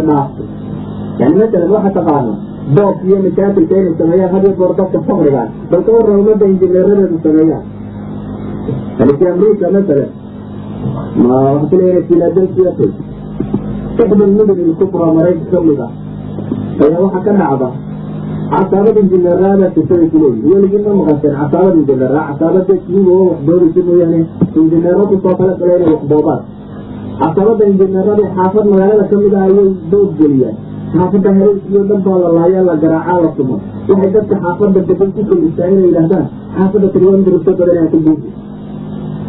Speaker 1: yani masalan waxa taqaana boobk iyo mashaakilka inay sameeyaan had iyo goor dadka fakrigaan bal ka warra ummadda injineeradeedu sameeyaan yani fi amrica masalan ma waxaa kuleeyahay philadelphia tay ixda almudun ilkubra marayka ka mid ah ayaa waxaa ka dhacda casaabad injineeraada sisada kuleeyihi weligii ma maqasheen casaabad injineera casaabada kiiba oo waxboodaysa mooyaane injineero ku soo kala gala inay waxboobaan casaabada injineeradii xaafad magaalada ka mid ah ayay doog geliyaan xaafadda helaysiyo dhan baa la laayaa la garaacaa la tumo waxay dadka xaafadda degan ku kelisaa inay yidhahdaan xaafadda tiriwandirso badan aan ku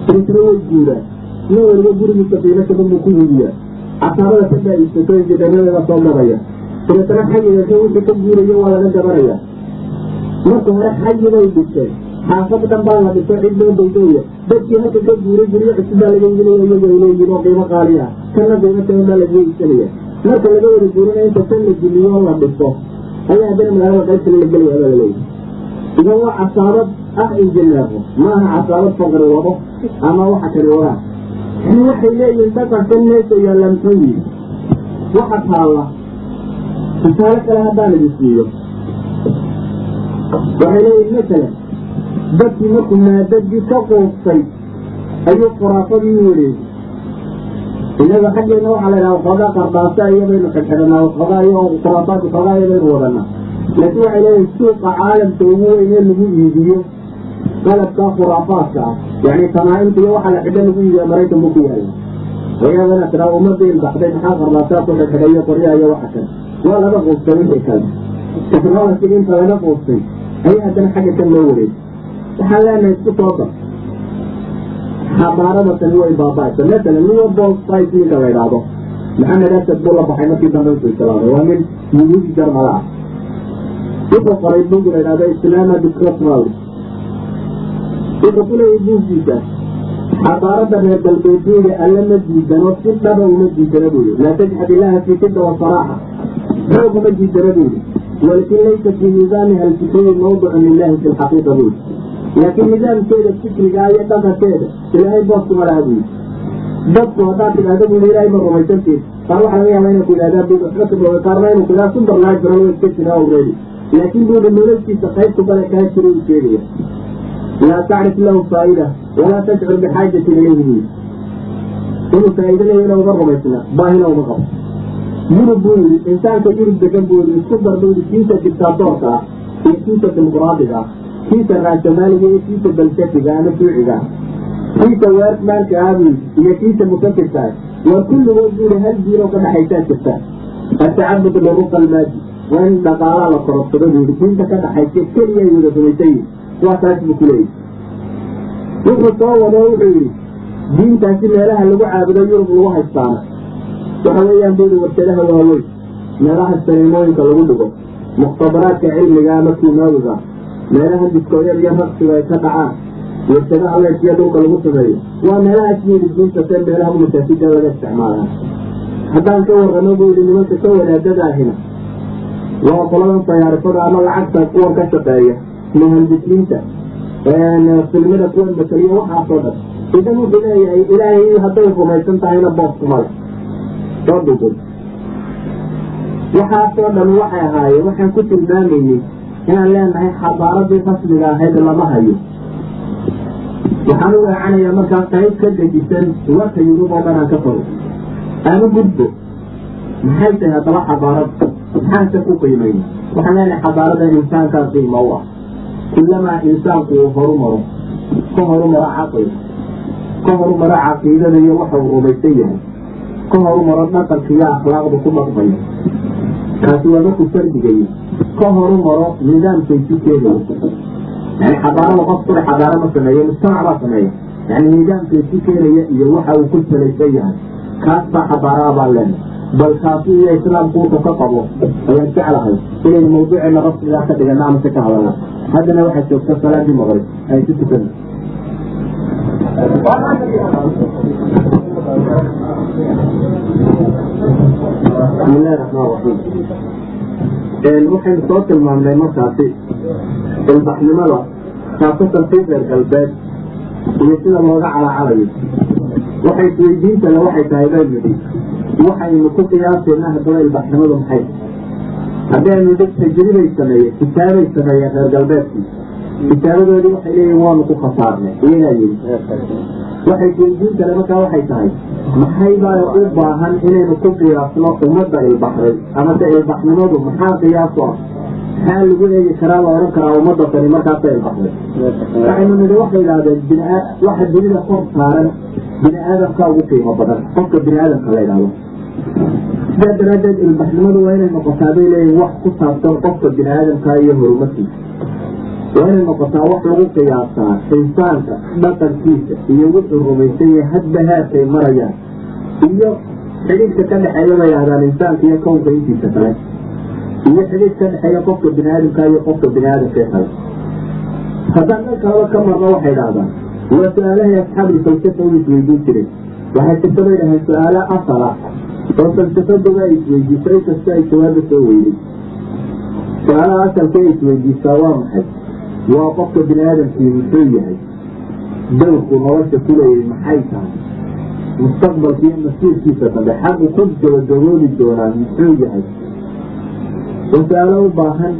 Speaker 1: tirisro way guuraan nin waliba gurigiisa fiilashadan buu ku yiibiyaa casaabada ka daa'isato injineeradeeda soo gadaya dabeetana xayiga wixii ka guuraya waa laga gabanaya marka hore xayibay dhiseen xaafad dhan baa la dhiso cid loo daydooya dadkii halka ka guuray guryo cusub baa laga iibinaya iyago ay oo qiimo qaali ah kana qiimo taban baa laga iibsanaya marka laga wada guurina inta la dumiyo la dhiso ayaa haddana magaalada qaybtala la gelaya baa laleeyahy idan waa casaabad ah injineero ma aha casaabad faqri wado ama waxa kale wadaan yani waxay leeyihiin dhaqankan meesha yaalla muxuu waxa taalla. Tusaale kale haddaan idin siiyo waxay leeyihiin masalan dadkii markuu maadadii ka quustay ayuu khuraafadii wareegay inaga xaggeena waxaa la yidhaha waxoogaa qardaasa iyabaynu xidxidhanaa waxoogaa iyo khuraafaadka waxoogaa iyabaynu wadanaa laakiin waxay leeyihiin suuqa caalamka ugu weyn ee lagu iibiyo qalabka khuraafaadka ah yani tanaa-imta iyo waxaa la xidho lagu iibiya maraykan buu ku wayaaba inaad tiraa ummadii ilbaxday maxaa qardaasaa ku xidxidhayo qoryaha iyo waxa kale waa laga quustay wixii kale technologiga inta laga quustay ayaa haddana xagga kan loo wareegay waxaan leenahay isku soo dar xabaarada tani way baaba'aysa masalan liverpool site ninka la idhaahdo maxamed asad buu la baxay markii dambe intuu islaamay waa nin yuhuudi jarmala ah wuxuu qoray bug la idhahdo islaama discotral wuxuu ku leeyahay buuggiisa reer galbeedyada alle ma diidano si dhaba uma diidana buu yihi laa tajxad ilaha fii sida wasaraaxa xoog uma diidana buu yihi walakin laysa fii nidaamiha alfikriyi mawdicun lilahi fi lxaqiiqa buu yihi laakiin nidaamkeeda fikrigaa iyo dhaqankeeda ilaahay booskuma laha buu yihi dadku haddaad tidhahda buu yihi ilahay ma rumaysantiin. Qaar waxaa laga yaaba inay ku yidhahdaan buu waxba kaboga qaarna inuu ku yidhahda sunderlaag jiran way iska jiraa already laakiin buu yihi nololkiisa qaybtu bale kaa jira uu sheegaya laa tacrif lahu faa'ida walaa tashcur bixaajatin ilayhi. Buu yihi inuu faa'ido leeyana uma rumaysna baahina uma qabo. Yurub buu yihi insaanka yurub degan buu yihi isku dar buu yihi kiisa dictaadoorka ah iyo kiisa dimuqraadiga. ah kiisa raasamaaliga iyo kiisa balshatiga ama shuuciga ah kiisa weermaanka yihi iyo kiisa mufakirka ah waa kulligood buu yihi hal diin oo ka dhaxaysaa jirta. Atacabud liruqa almaadi waa in dhaqaalaa la korobsado buu yihi diinta ka dhaxaysa keliya yihiin waa taas buu kuleeyahy wuxuu soo wado wuxuu yidhi diintaasi meelaha lagu caabudo yurub lagu haystaana waxa weeyaan buu yihi warshadaha waaweyn meelaha saniimooyinka lagu dhigo mukhtabaraadka cilmiga ama kiimaawiga meelaha diskooyad iyo raqsiga ay ka dhacaan warshadaha leesiya dhulka lagu sameeyo waa meelahaas buu yihi diinta see meelaha masaajida laga isticmaalaa. Haddaan ka warramo buu yihi nimanka ka wadaadadaahina waa qoladan tayaarifada ama lacagta kuwan ka shaqeeya muhandisiinta filmada kuwan mataliyo waxaasoo dhan. Idan wuxuu leeyahay ilaahay hadday rumaysan tahayna booskumale soo dhugay waxaasoo dhan waxay ahaayeen waxaan ku tilmaamaynay inaan leenahay xadaaradii rasmiga ahayd lama hayo. Waxaan u weecanayaa markaa qayb ka dejisan warka yurub oo dhan aan ka faro. Aanu gudbo maxay tahay haddaba xadaarada maxaanse ku qiimayna waxaan leenahay xadaarada insaankaa qiimo u ah. Kulamaa insaanku uu horumaro ka horumaro caqliga ka horumaro caqiidada iyo waxa uu rumaysan yahay ka horumaro dhaqanka iyo akhlaaqda ku dhaqmaya. Kaasi waa markuu fardigaya ka horumaro nidaamkaysi keenaya yani xadaarada qof kule xadaaro ma sameeyo mujtamac baa sameeya yani nidaamkaysi keenaya iyo waxa uu ku salaysan yahay. Kaas baa xadaaraha baan leenahay bal kaasi iyo islaamku wuxuu ka qabo ayaan jeclahay inaynu mawduuceena rasmigaa ka dhigana amase ka hadalna. Haddana waxaa joogta salaadii maqrib ay ku tukan. Bismillahi raxmaan raxiim waxaynu soo tilmaamnay markaasi ilbaxnimada khaasatan reer galbeed iyo sida looga calacalayo waxay isweydiintana waxay tahay baynu nidhi waxaynu ku qiyaasayna haddaba ilbaxnimadu maxay? Haddaynu dad tajribay sameeye kitaabay sameeyeen reer galbeedkii kitaabadoodii waxay leeyihiin waanu ku khasaarnay. Iyagaa yidhi waxay isweydiintana markaa waxay tahay maxay baa u baahan inaynu ku qiyaasno ummadda ilbaxday amase ilbaxnimadu maxaa qiyaaso ah? Maxaa lagu eegi karaa la odhan karaa ummadda tani markaasa ilbaxday waxaynu nidhi waxay idhahdeen bin waxa dunida kor saaran bini aadamka ugu qiimo badan qofka bini aadamka la idhahdo sidaa daraaddeed ilbaxnimadu waa inay noqotaa bay leeyihiin wax ku saabsan qofka bini aadamka iyo horumarkiisa waa inay noqotaa wax lagu qiyaasaa insaanka dhaqankiisa iyo wuxuu rumaysan yahay hadba haadkay marayaan iyo xidhiidhka ka dhexeeya bay yidhahdaan insaanka iyo kownka intiisa kale iyo xidhiidh ka dhexeeya qofka bini aadamka iyo qofka bini aadamka kale. Haddaan dhan kalaba ka marno waxay idhahdaan waa su'aalahay asxaabi falsafa u isweydiin jiray. Waxay jirta bay dhahayn su'aalo asal ah oo falsafaduba ay isweydiiso in kasta ay jawaaba soo weyday su'aalaha asalka ay isweydiisaa waa maxay waa qofka bini aadamkii muxuu yahay. Dawrku nolosha ku leeyay maxay tahay? Mustaqbalka iyo masiirkiisa dambe xaqu ku gabagabooli doonaa muxuu yahay. Waa su'aalo u baahan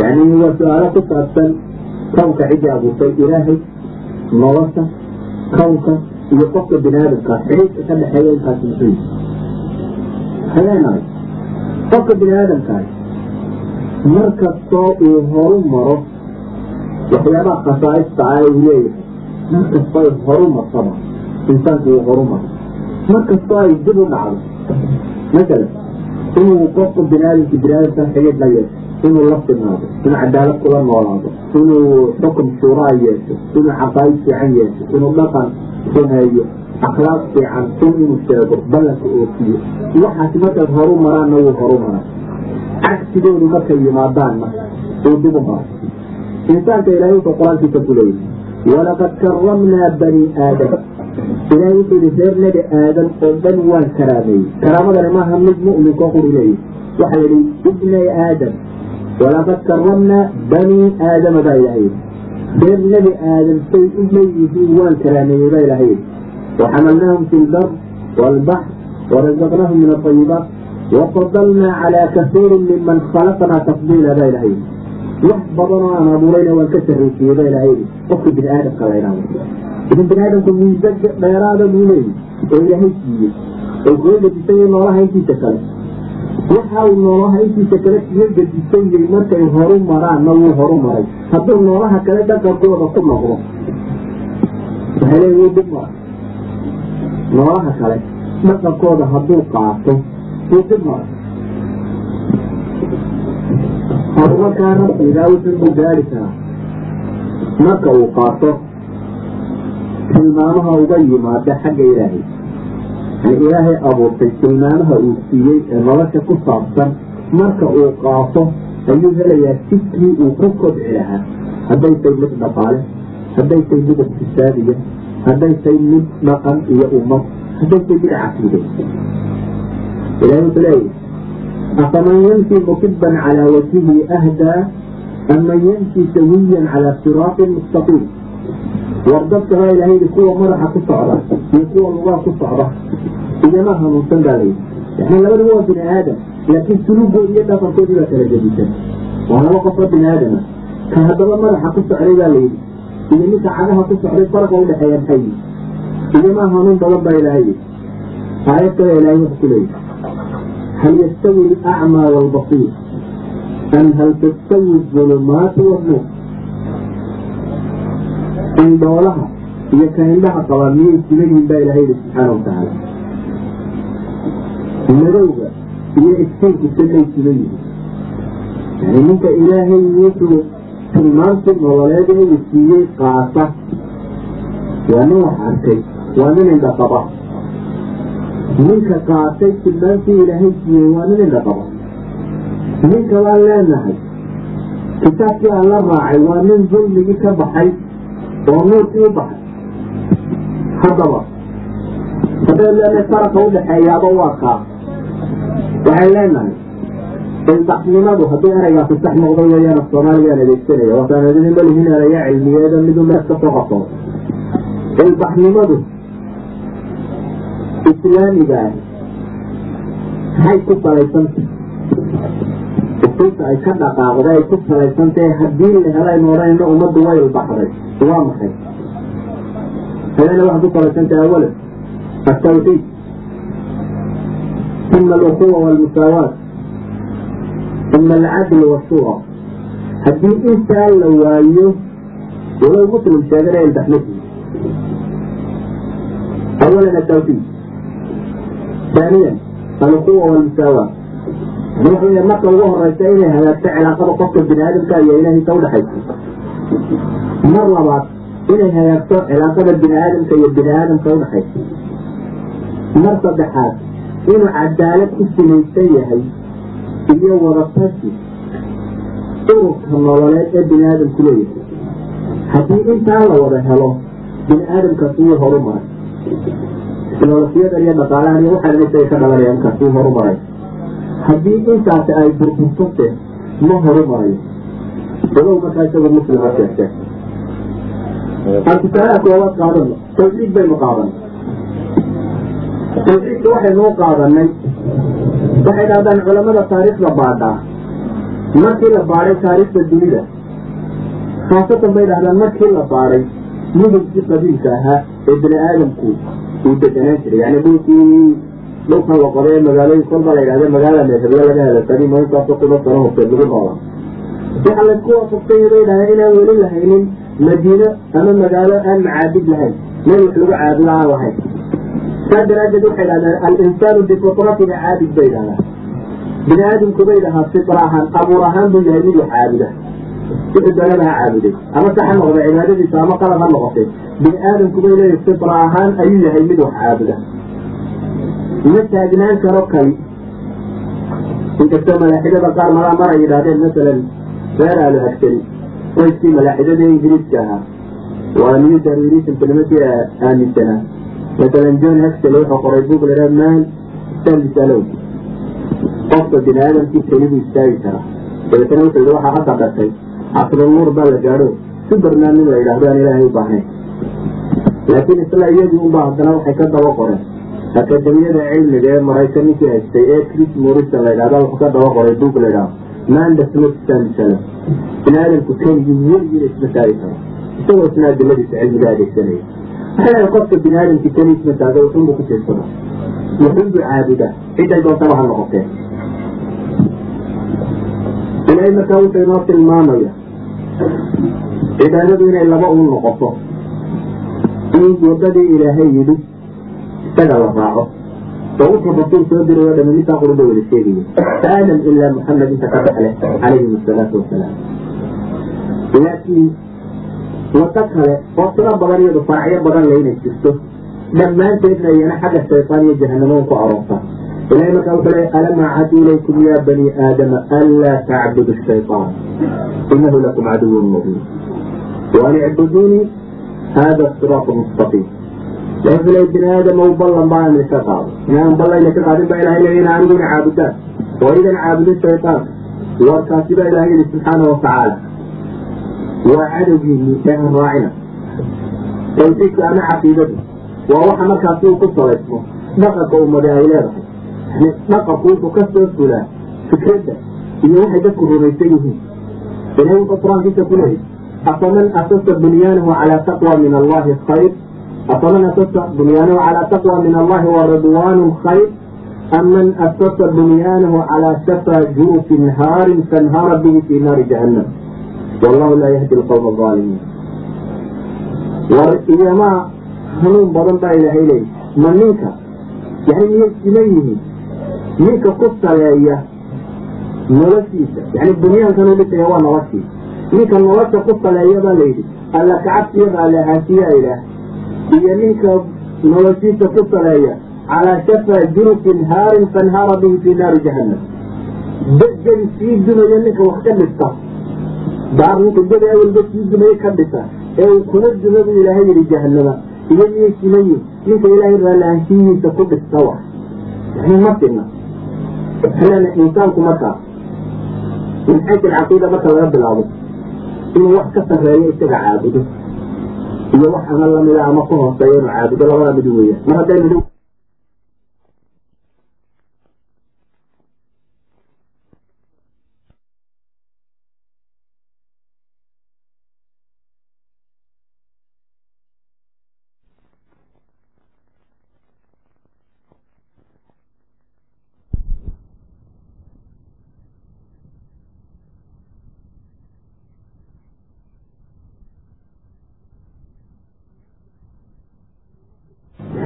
Speaker 1: yani waa su'aalo ku saabsan kownka ciddii abuurtay ilaahay nolosha kownka iyo qofka bini aadamka xidhiidka ka dhexeeya intaas muxuu waxay leenahay qofka bini aadamkaas mar kastoo uu horu maro waxyaabaha khasaaista ah uu leeyahay. Mar kastoo ay horu marsaba insaanku uu horu maro mar kastoo ay dib u dhacdo masalan inuu qofka bini aadamka bini aadamka xidhiid la yeesho inuu la sinaado inuu cadaalad kula noolaado inuu xukum shuuraa yeesho inuu caqaa'id fiican yeesho inuu dhaqan sameeyo akhlaaq fiican sun inuu sheego ballanka oofiyo waxaasi markay horu maraanna wuu horu maraa cagsigoodu markay yimaadaanna uu dib u maro insaanka ilaahay wuxuu qur-aankiisa ku leeyahy walaqad karamnaa bani aadam ilaahay wuxuu yihi reer nebi aadam oo dhan waan karaameeyey karaamadani maaha mid mu'minka oo quri leeyahy waxaa yidhi ibnay aadam walaqad karamnaa bani aadama baa ilahay yidhi reer nebi aadam say u leeyihiin waan karaameeyey baa ilahay yidhi وxmlnahm fi اlbr wاlbaxr وrazqnahm min الطayibaat وfadlnaa calى kasiiri miman khalaqnaa tafdiila baa ilahay yidhi wax badan oo aan abuurayna waan ka sarraysiiyey baa ilahay qofka bini aadamka la idhahdo idan bini aadamku miisa dheeraada buu leeyahy oo ilaahay siiyey oo kuga gadisanya noolaha intiisa kale. Waxa uu noolaha intiisa kale kuga gadisanyay markay horu maraanna wuu horu maray hadduu noolaha kale dhaqankooda ku noqdo waxay leeyi wuu mara noolaha kale dhaqankooda hadduu qaato wuu dib mara horumarkaa rasmigaa wuxuu ku gaari marka uu qaato tilmaamaha uga yimaada xagga ilaahay. Yani ilaahay abuurtay tilmaamaha uu siiyey ee nolosha ku saabsan marka uu qaato ayuu helayaa sikrii uu ku kobci lahaa. Hadday tay mid dhaqaale hadday tay mid iqtisaadiya hadday tay mid dhaqan iyo ummad hadday tay mid caqiide ilahay wuxuu leeyahy afaman yamshi mukiban calaa wajhihi ahdaa aman yamshi sawiyan calaa siraatin mustaqiim war dadka baa yidhi kuwa madaxa ku socda iyo kuwa lugaa ku socda igama hanuunsan baa layidhi yani labaduba waa bini aadam laakiin suluugoodi iyo dhaqankoodii baa kala gedisan waa laba qofoo bini aadama ka haddaba madaxa ku socday baa layidhi iyo ninka cagaha ku socday farqa udhexeeya maxay igama hanuun badan baa ilaahay aayad kale ilaahay wuxuu ku leeyahy hal yastawi alacmaa waalbasiir am hal tastawi ulumaatu wannuur indhoolaha iyo ka indhaha qabaa miyay sila baa ilahay yidhi subxaana watacaala madowga iyo iftiinku siday sila yihiin yani ninka ilaahay wuxuu tilmaantii nololeed siiyey qaata waa nin wax arkay waa nin indhaqaba ninka qaatay tilmaantii ilaahay siiyey waa nin indhaqaba ninka waan leenahay. Kitaabkii aan la raacay waa nin dulmigii ka baxay oo nuurkii u baxay. Haddaba haddaynu leenahay faraqa udhaxeeyaaba waa kaa. Waxay leenahay ilbaxnimadu haddii eraygaasi sax noqdo weeyaan soomaaligaan adeegsanaya waasaanadini malihin eraya cilmiyeeda midu mees ka soo qabto. Ilbaxnimadu islaamiga ah maxay ku salaysantah usulta ay ka dhaqaaqda ay ku salaysantahe haddii la helo aynu odhanayno ummaddu way ilbaxday waa maxay? Hadayna waxay ku salaysantahay awalan altawxiid uma aluquwa waalmusaawaat uma alcadl washura haddii intaa la waayo walow muslim sheegana ilbaxnati awalan altawxiid aaniyan alquwa walmusaawa ruuxuya marka ugu horaysa inay hagaagto cilaaqada qofka bini aadamka iyo ilaahisa udhaxaysa mar labaad inay hagaagto cilaaqada bini aadamka iyo bini aadamka udhaxaysa mar saddexaad inuu cadaalad ku simaysan yahay iyo wadatassi ururka nololeed ee bini aadamku leeyahay. Haddii intaa la wada helo bini aadamkaasi wuu horu maray horumaray teknolojiyadan iyo dhaqaalahan iyo waxaan isaga ka dhalanaya markaas wuu horumaray. Haddii intaasi ay burburtose ma horumarayo ogow markaa isagoo muslima sheegte aan koowaad qaadano tawxiid baynu qaadanay tawxiidka waxaynuu qaadanay waxay dhahdaan culamada taariikhda baadhaa markii la baadhay taariikhda dunida khaasatan bay dhahdaan markii la baadhay mudugkii qabiilka ahaa ee bini aadamku uu deganaan jiray. Yani dhulkii dhulkan la qoday ee magaalooyin kolba la yidhahda magaala meeshabyo laga helo qadiimo intaasoo kuma sano horteed lagu noolaa waxa laysku waafaqsanya bay dhahdeen inaan weli lahaynin madiino ama magaalo aan macaabid lahayn. Meel wax lagu caabudo aan lahayn. Saa daraaddeed waxay dhahdeen al-insaanu caabid bay dhahdaan bini aadamku bay dhahaa fitra ahaan abuur ahaan buu yahay mid wax caabuda wixii doonada ha caabuday ama sax ha noqda cibaadadiisa ama qalab ha noqotay. Bini aadamku bay leeyahay fitra ahaan ayuu yahay mid wax caabuda. Ma taagnaan karo kali inkastoo malaaxidada qaar maraa mar ay yidhahdeen masalan reer aalo hagsani qoyskii malaaxidada ingiriiska ahaa. Waa new darwirismka nimankii aaminsanaa masalan john haxtel wuxuu qoray book la yidhaha man alone qofka bini aadamkii keli buu istaagi karaa dabeetana wuxuu yidhi waxaa hadda dhashay casrinuur baa la gaadho superman nin la yidhaahdo aan ilaahay u baahnayn laakiin isla iyagii unba haddana waxay ka daba qoreen akademiyada cilmiga ee maraykan ninkii haystay ee chris morrison la yidhahda wuxuu ka daba qoray book la yidhaha man does not stand alone bini aadamku keligii weligiina isma taagi karo isagoo isna adiladiisa cilmiga adeegsanaya waxay leedahay qofka bini aadamkii keli isma taaga wuxuunbu ku tiirsada wuxuunbu caabuda ciday doontaba ha noqotee ilaahay markaa wuxuu inoo tilmaamaya cibaadadu inay laba uun noqoto. In wadadii ilaahay yidhi isaga la raaco. Oo wuxuu rasuul soo diray oo dhami midtaa qurba wada sheegaya. Aadam ilaa muxamed inta ka dhexle calayhim asalaatu wasalaam laakiin wado kale oo tiro badan iyadu faracyo badan le inay jirto dhammaanteedna iyana xagga shaytaan iyo jahanamo ku aroorta ilahay markaa wuxuu leey alam acad ilaykum ya bani aadama anlaa tacbudu shayطaan inahu lakum caduwun mubiin waan icbuduunii hada siraatu mustaqiim wuxuu leey bini aadama ballan baan idinka qaado inaan ballayna ka qaadin baa ilahay leey ina aniguna caabudaan oo idan caabudin shayطaanka warkaasi baa ilahay yihi subxaana watacaala waa cadowgiinii ee ha raacina tawxiidka ama caqiidadu waa waxa markaasi uu ku salaysmo dhaqanka ummadi ay leedahay dhaqanku wuxuu ka soo fulaa fikradda iyo waxay dadku rumaysan yihiin. Ilahi wuxuu qur'aankiisa ku leeyahy afaman asasa bunyaanahu calaa taqwa min allahi khayr? Afaman asasa bunyaanahu calaa taqwa min allahi wa ridwaanun khayr? Am man asasa bunyaanahu calaa shafa juufin haarin fanhaara bihi fi naari jahannam. Wallahu laa yahdi alqawma alaalimiin war iyomaa hanuun badan baa ilaahay leeyahy ma ninka yani miyay siman yihiin ninka ku saleeya noloshiisa yani bunyaankan u dhisaya waa noloshii ninka nolosha ku saleeya baa layidhi alla kacabsiya baa la haasiyaa ilaah iyo ninka noloshiisa ku saleeya calaa shafaa jurufin haarin fanhaara bihi fii naari jahannam. Bedgedi sii dumaya ninka wax ka dhista daar ninka gedi awalba sii dumaya ka dhisa ee uu kuna duma buu ilaahay yidhi jahanama iyo miyay simayin ninka ilaahay raallaanshiyiisa ku dhista wa yani ma sina insaanku markaa min xaysu alcaqiida marka laga bilaabo inuu wax ka sarreeyo isaga caabudo iyo wax ama lamida ama ku hooseeyo inuu caabudo labada mid weeyaan mar hadday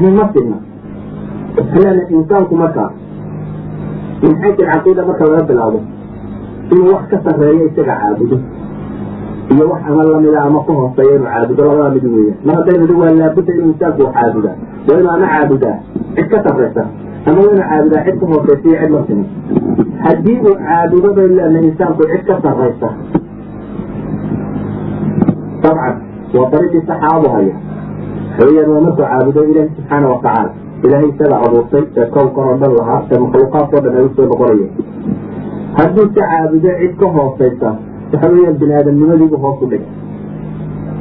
Speaker 1: mid ma sina xilana insaanku markaa min xaysu alcaqiida marka laga bilaabo inuu wax ka sarreeyo isaga caabudo iyo wax ama lamida ama ku hooseeyo inuu caabudo labada mid weeyaan mar hadday nidhi waa laabudda inuu insaanku caabudaa waa inuu ama caabudaa cid ka sarreysa ama waa inuu caabudaa cid ka hooseysa iyo cid la sima haddii uu caabudo bay leena insaanku cid ka sarreysa dabcan waa dariiqii saxaabu haya xooyaan waa markuu caabudo ilaahi subxaana watacaala ilaahay isaga abuurtay ee kownkan oo dhan lahaa ee makhluuqaadkao dhan ay u soo noqonaya hadduu se caabudo cid ka hooseysa waxa weeyaan bini aadamnimadiibu hoos u dhigay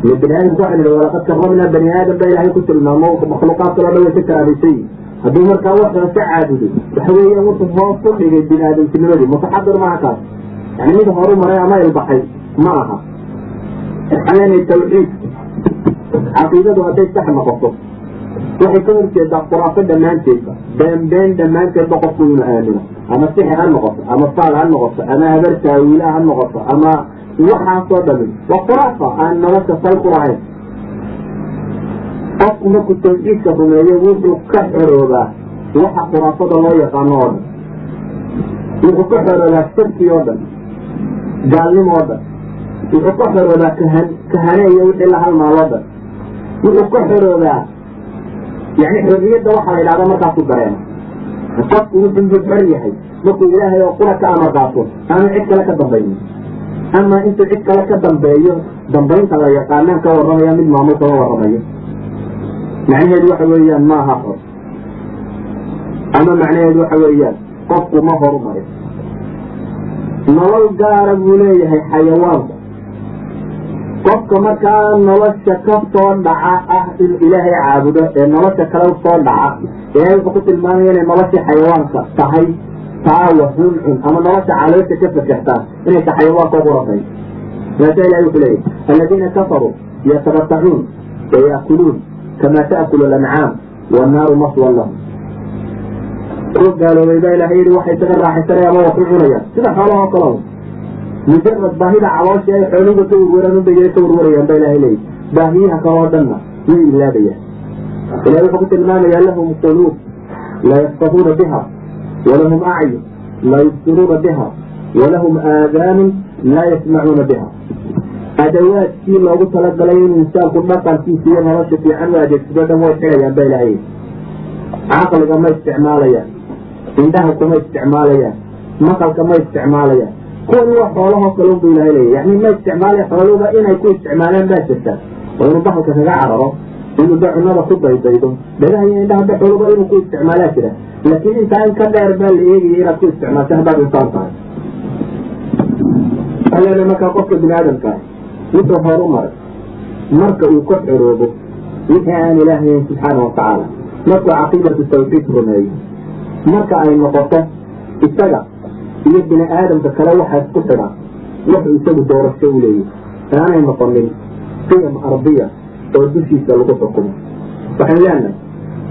Speaker 1: ile bini aadamku waxa nidhi walaqad karramnaa bani aadam ba ilaahay ku tilmaamo makhluuqaadkao dhan way ka karaamaysan yihiin hadduu markaa wax hoose caabudo waxa weeyaan wuxuu hoos u dhigay bini aadamtinimadii mutaxadir maaha kaas yani mid horu maray ama ilbaxay ma aha. Aleenay tawxiidku caqiidadu hadday sax noqoto waxay ka horjeedaa khuraafo dhammaanteedba. Beenbeen dhammaanteedba qofku inuu aamino. Ama sixir ha noqoto ama faal ha noqoto ama habar taawiila ha noqoto ama waxaasoo dhamin. Waa khuraafa aan nolosha sal ku lahayn. Qofku markuu tawxiidka rumeeyo wuxuu ka xoroobaa waxa khuraafada loo yaqaano oo dhan. Wuxuu ka xoroobaa shirki oo dhan gaalnimo oo dhan. Wuxuu ka xoroobaa kahan kahane iyo wixii la halmaaloo dhan wuxuu ka xoroobaa yani xorriyadda waxaa la yidhahda markaasu dareema qofku wuxuu xor yahay. Markuu ilaahay oo qura ka amar qaato aanu cid kale ka dambaynin. Ama intuu cid kale ka dambeeyo dambaynta la yaqaanaan ka warramaya mid maamul kama warramayo. Macnaheedu waxa weeyaan ma aha xor ama macnaheedu waxa weeyaan qofku ma horumarin nolol gaara buu leeyahay xayawaanku qofka markaa nolosha ka soo dhaca ah inuu ilaahay caabudo ee nolosha kale soo dhaca ilaahay wuxuu ku tilmaamaya inay noloshii xayawaanka tahay taawa xun xun ama nolosha caloosha ka fakertaa inay ta xayawaanka ugu rabay maasa ilahay wuxuu leeyahy aladiina kafaruu yatabatacuun wayaakuluun kamaa taakulu lancaam wannaaru maswan lahum. Kuwa gaaloobay baa ilahay yihi waxay isaga raaxaysanaya ama wax u cunayaan. Sida xoolahoo kale mujarad baahida caloosha ay xooluga ka warwaraan unbay ka warwarayaan ba ilahay leeyahy baahiyaha kaloo dhanna way ilaabayaan ilahay wuxuu ku tilmaamayaa lahum quluub laa yaftahuuna biha walahum acyun laa yubsiruuna biha walahum aadaanun laa yasmacuuna biha adawaadkii loogu talagalay inuu insaanku dhaqankiisa iyo nolosha fiican u adeegsado dhan way xidhayaan ba ilahay caqliga ma isticmaalayaan indhaha kuma isticmaalayaan maqalka ma isticmaalayaan kuwan waa xoolahoo kalun bu ilahay yani ma isticmaala xooluba inay ku isticmaalaan baa jirta. Oo inuu bahalka kaga cararo inuu da ku daydaydo. Dhagaha iyo indhaha da xooluba inuu ku isticmaalaa jira. Laakiin intaa in ka dheer baa la eegaya inaad ku isticmaasho haddaad insaan tahay. Alena markaa qofka bini aadamkaa wuxuu horu maray. Marka uu ka xoroobo wixii aan ilaahayn subxaana watacaala markuu caqiidatu tawxiid rumeeyo marka ay noqoto isaga iyo bini aadamka kale waxaa isku xidha wuxuu isagu doorasho u leeyahy aanay noqonin qiyam ardiya oo dushiisa lagu xukumo. Waxaan leenahay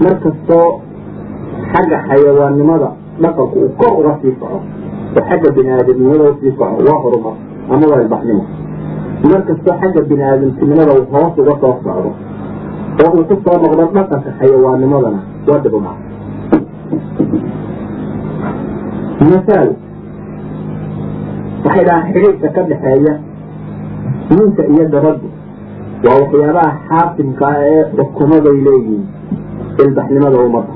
Speaker 1: mar kastoo xagga xayawaannimada dhaqanku uu kor uga sii kaco oo xagga bini aadamnimada u sii kaco waa horumar ama waa ilbaxnimo. Mar kastoo xagga bini aadamtinimada uu hoos uga soo socdo oo uu ku soo noqdo dhaqanka xayawaannimadana waa dhibumac masaal waxay dhahaan xidhiidka ka dhexeeya ninka iyo gabadhu waa waxyaabaha xaasimka ah ee xukumaday leeyihiin ilbaxnimada ummadda.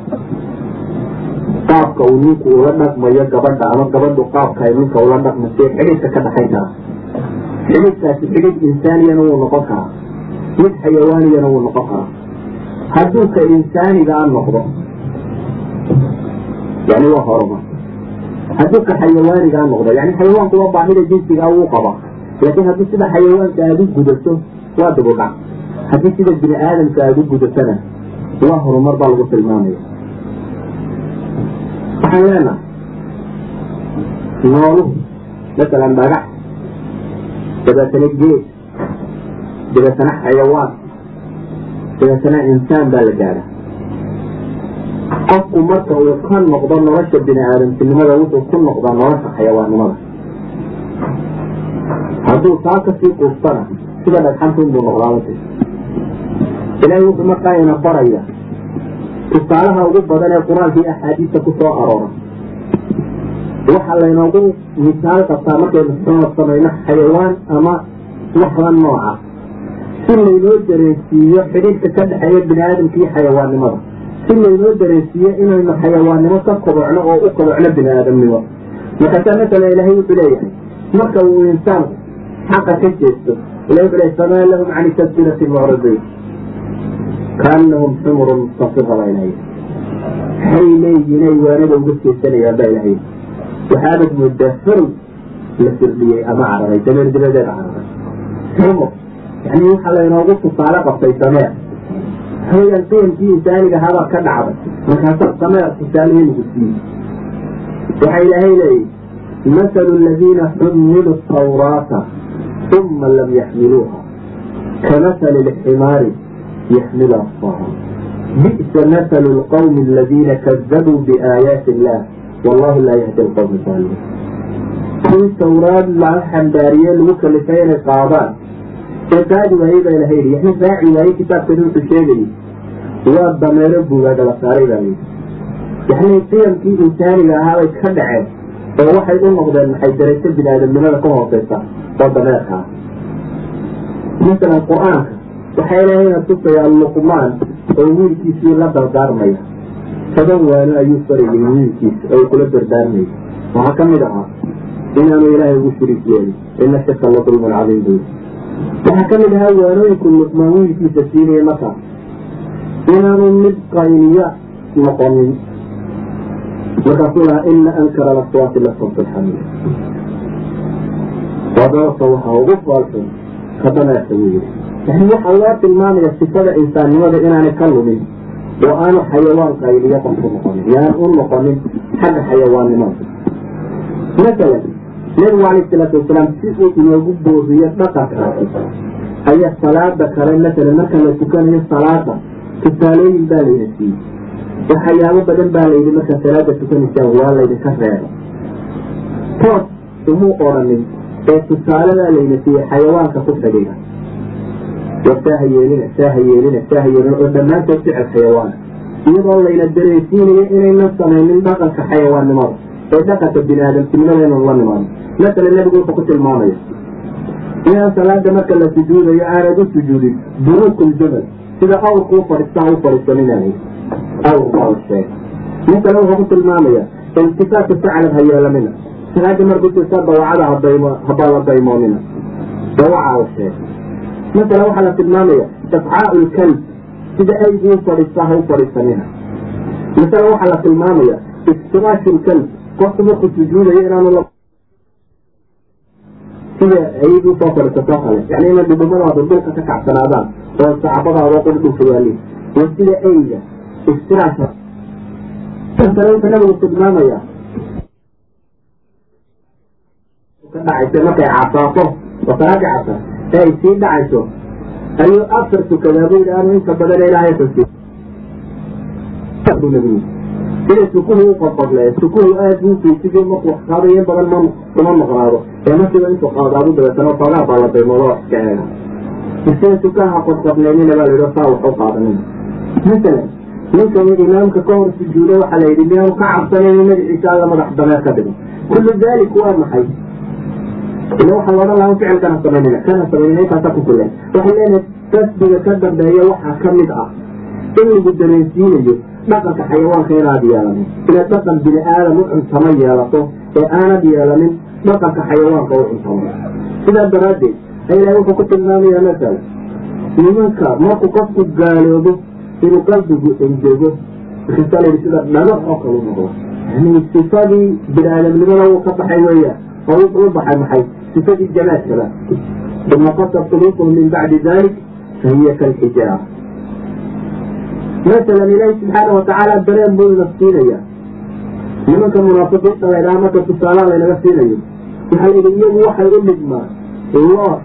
Speaker 1: Qaabka uu ninku ula dhaqmayo gabadha ama gabadhu qaabka ay ninka ula dhaqmayso xidhiidka ka dhexayn karaa xidhiidkaasi xidhiid insaaniyana wuu noqon karaa. Mid xayawaaniyana wuu noqon karaa. Hadduu ka insaanigaa noqdo yani waa horumar hadduu ka xayawaanigaa noqdo yani xayawaanku waa baahida jinsigaa wuu qaba laakiin haddii sida xayawaanka aada u gudato waa dib u dhac haddii sida bini aadamka aada u gudatana waa horumar baa lagu tilmaamaya waxaan leenahay nooluhu masalan dhagax dabeetana geed dabeetana xayawaan dabeetana insaan baa la gaadha qofku marka uu ka noqdo nolosha bini aadamtinimada wuxuu ku noqdaa nolosha xayawaannimada. Hadduu taa ka sii quustana sida dhagxantuun buu noqdaamata ilaahay wuxuu markaa ina baraya tusaalaha ugu badan ee qur'aanka iyo axaadiista ku soo aroora. Waxaa laynoogu misaal qabtaa markaynu soo samayno xayawaan ama waxla nooca. Si laynoo dareensiiyo xidhiidka ka dhexeeya bini aadamka iyo xayawaannimada si laynoo dareensiiyo inaynu xayawaannimo ka kobocno oo u kobocno bini aadamnimo markaasaa masala ilaahay wuxuu leeyahay marka uu insaanku xaqa ka jeesto ilahi wuxuu leeyahy famaa lahum cani tadkirati mucridiin kaanahum xumurun mustafira baa ilahay waxay leeyihiin ay waanada uga jeesanayaan baa ilahay waxaanad moodaa farow la firdhiyey ama cararay dameer dabadeed cararay. Xumur yani waxa laynoogu tusaale qabtay dameer hawyan qiyamkii insaaniga habaa ka dhacday markaasaa dameer tusaalihii lagu siiyey waxaa ilaahay leeyihi masalu aladiina xumiluu tawraata uma lam yaxmiluuha kamasali lximaari yaxmilu asfara bi'sa masalu lqawmi aladiina kadabuu biaayaati illah wallahu laa yahdi alqawmi saalimiin kuwii tawraad laga xambaariyey lagu kalifay inay qaadaan ee qaadi waayey baa ilaha yidhi yani raaci waayey kitaabkani wuxuu sheegayay waa dameero buugaada la saaray baa yidhi. Yani qiyamkii insaaniga ahaabay ka dhaceen oo waxay u noqdeen maxay darayso bini aadamnimada ka hooseysa oo dameerka ah. Masalan qur'aanka waxaa ilaahayna tusayaa luqmaan oo wiilkiisii la dardaarmaya toban waano ayuu farayay wiilkiisa oo kula dardaarmayay waxaa ka mid ahaa inaanu ilaahay ugu shiriik yeelin ina shirka la dulmun cadiim buy waxaa ka mid ahaa waanooyinku luqmaan wiilkiisa siinaya markaas inaanu mid qayliya noqonin. Markaasuu lahaa ina ankara laswaati lasawt alxamiid wadabasa waxaa ugu faalxun ka dameerka buu yidhi yani waxaa loo tilmaamaya sifada insaannimada inaanay ka lumin oo aanu xayawaan qayliyo qofku noqonin yaan u noqonin xagga xayawaannimada. Masalan nebigu calayh isalaatu wasalaam si uu inoogu booriyo dhaqankaasi ayaa salaada kale masalan marka la tukanayo salaada tusaalooyin baa layna siiyey waxyaabo badan baa layidhi markaa salaada tukanaysaan waa laydinka reeba toos umuu odhanin ee tusaaladaa layna siiyey xayawaanka ku xidhiga war saaha yeelina saaha yeelina saaha yeelina oo dhammaantood ficil xayawaana iyadoo layna dareensiinayo inaynan samaynin dhaqanka xayawaannimada ee dhaqanka bini aadamtinimada inanu la nimaano masalan nebigu wuxuu ku tilmaamaya inaan salaada marka la sujuudayo aanad u sujuudin buruukul jabal. Sida awrku u fadhiistaa u fadhiisaninay awrka la sheega masalan wuxuu ku tilmaamaya iltifaatu saclab ha yeelamina. Salaada markuusa dawacada habaa la daymoonina dawacaa la sheega masalan waxaa la tilmaamaya ifcaau lkalb sida aygu u fadhiistaa ha u fadhiisanina masalan waxaa la tilmaamaya iftiraashu lkalb qofku markuu sujuudayo inaanu sida ayid u soo fadhiisatoo kale. Yani inay dhudhumadaadu dhulka ka kacsanaadaan oo sacabadaadoo quri dhulka yaaliin waa sida eyga istiraasha kale wuxuu nabigu tilmaamaya ka dhacaysa markay casaafo oo salaadii casa ee ay sii dhacayso ayuu afar tukadaa buu yidhi anu inta badan ilaahay xusi sida sukuhu u qodqodle sukuhu aad fiisidii markuu wax qaadayo in badan ma uma maqnaado ee markiiba intuu qaadaadu dabeetana foogaa baa la daymoodo wax iska eega sida sukaha qodqodleynina baa layidhi saa wax u qaadanin masalan ninkan imaamka ka hor sujuuday waxaa la yidhi miyaanu ka cabsanayn magaciisa alla madax dameer ka dhigo kullu dalik waa maxay? Ila waxaa la odhan lahaa ficil kana samaynina kana samaynina intaasaa ku kulen waxay leenahay kasbiga ka dambeeya waxaa ka mid ah in lagu dareensiinayo dhaqanka xayawaanka inaad yeelanin. Inaad dhaqan bini aadam u cuntamo yeelato ee aanad yeelanin dhaqanka xayawaanka u cuntamo sidaa daraaddeed ilahay wuxuu ku tilmaamayaa masala nimanka markuu qofku gaaloobo inuu qalbigu engego yidhi sida dhagax oo kale u noqdo. Yani sifadii bini aadamnimada wuu ka baxay weeyaan oo wuxuu u baxay maxay? Sifadii jamaadkaba uma quluubuhum min bacdi dalik fahiya kalxijaara masalan ilaahi subxaana watacaala dareen buu ina siinaya nimanka munaafiqiinta laydhaha marka tusaalaha laynaga siinayo waxaa layidhi iyagu waxay u dhigmaan loox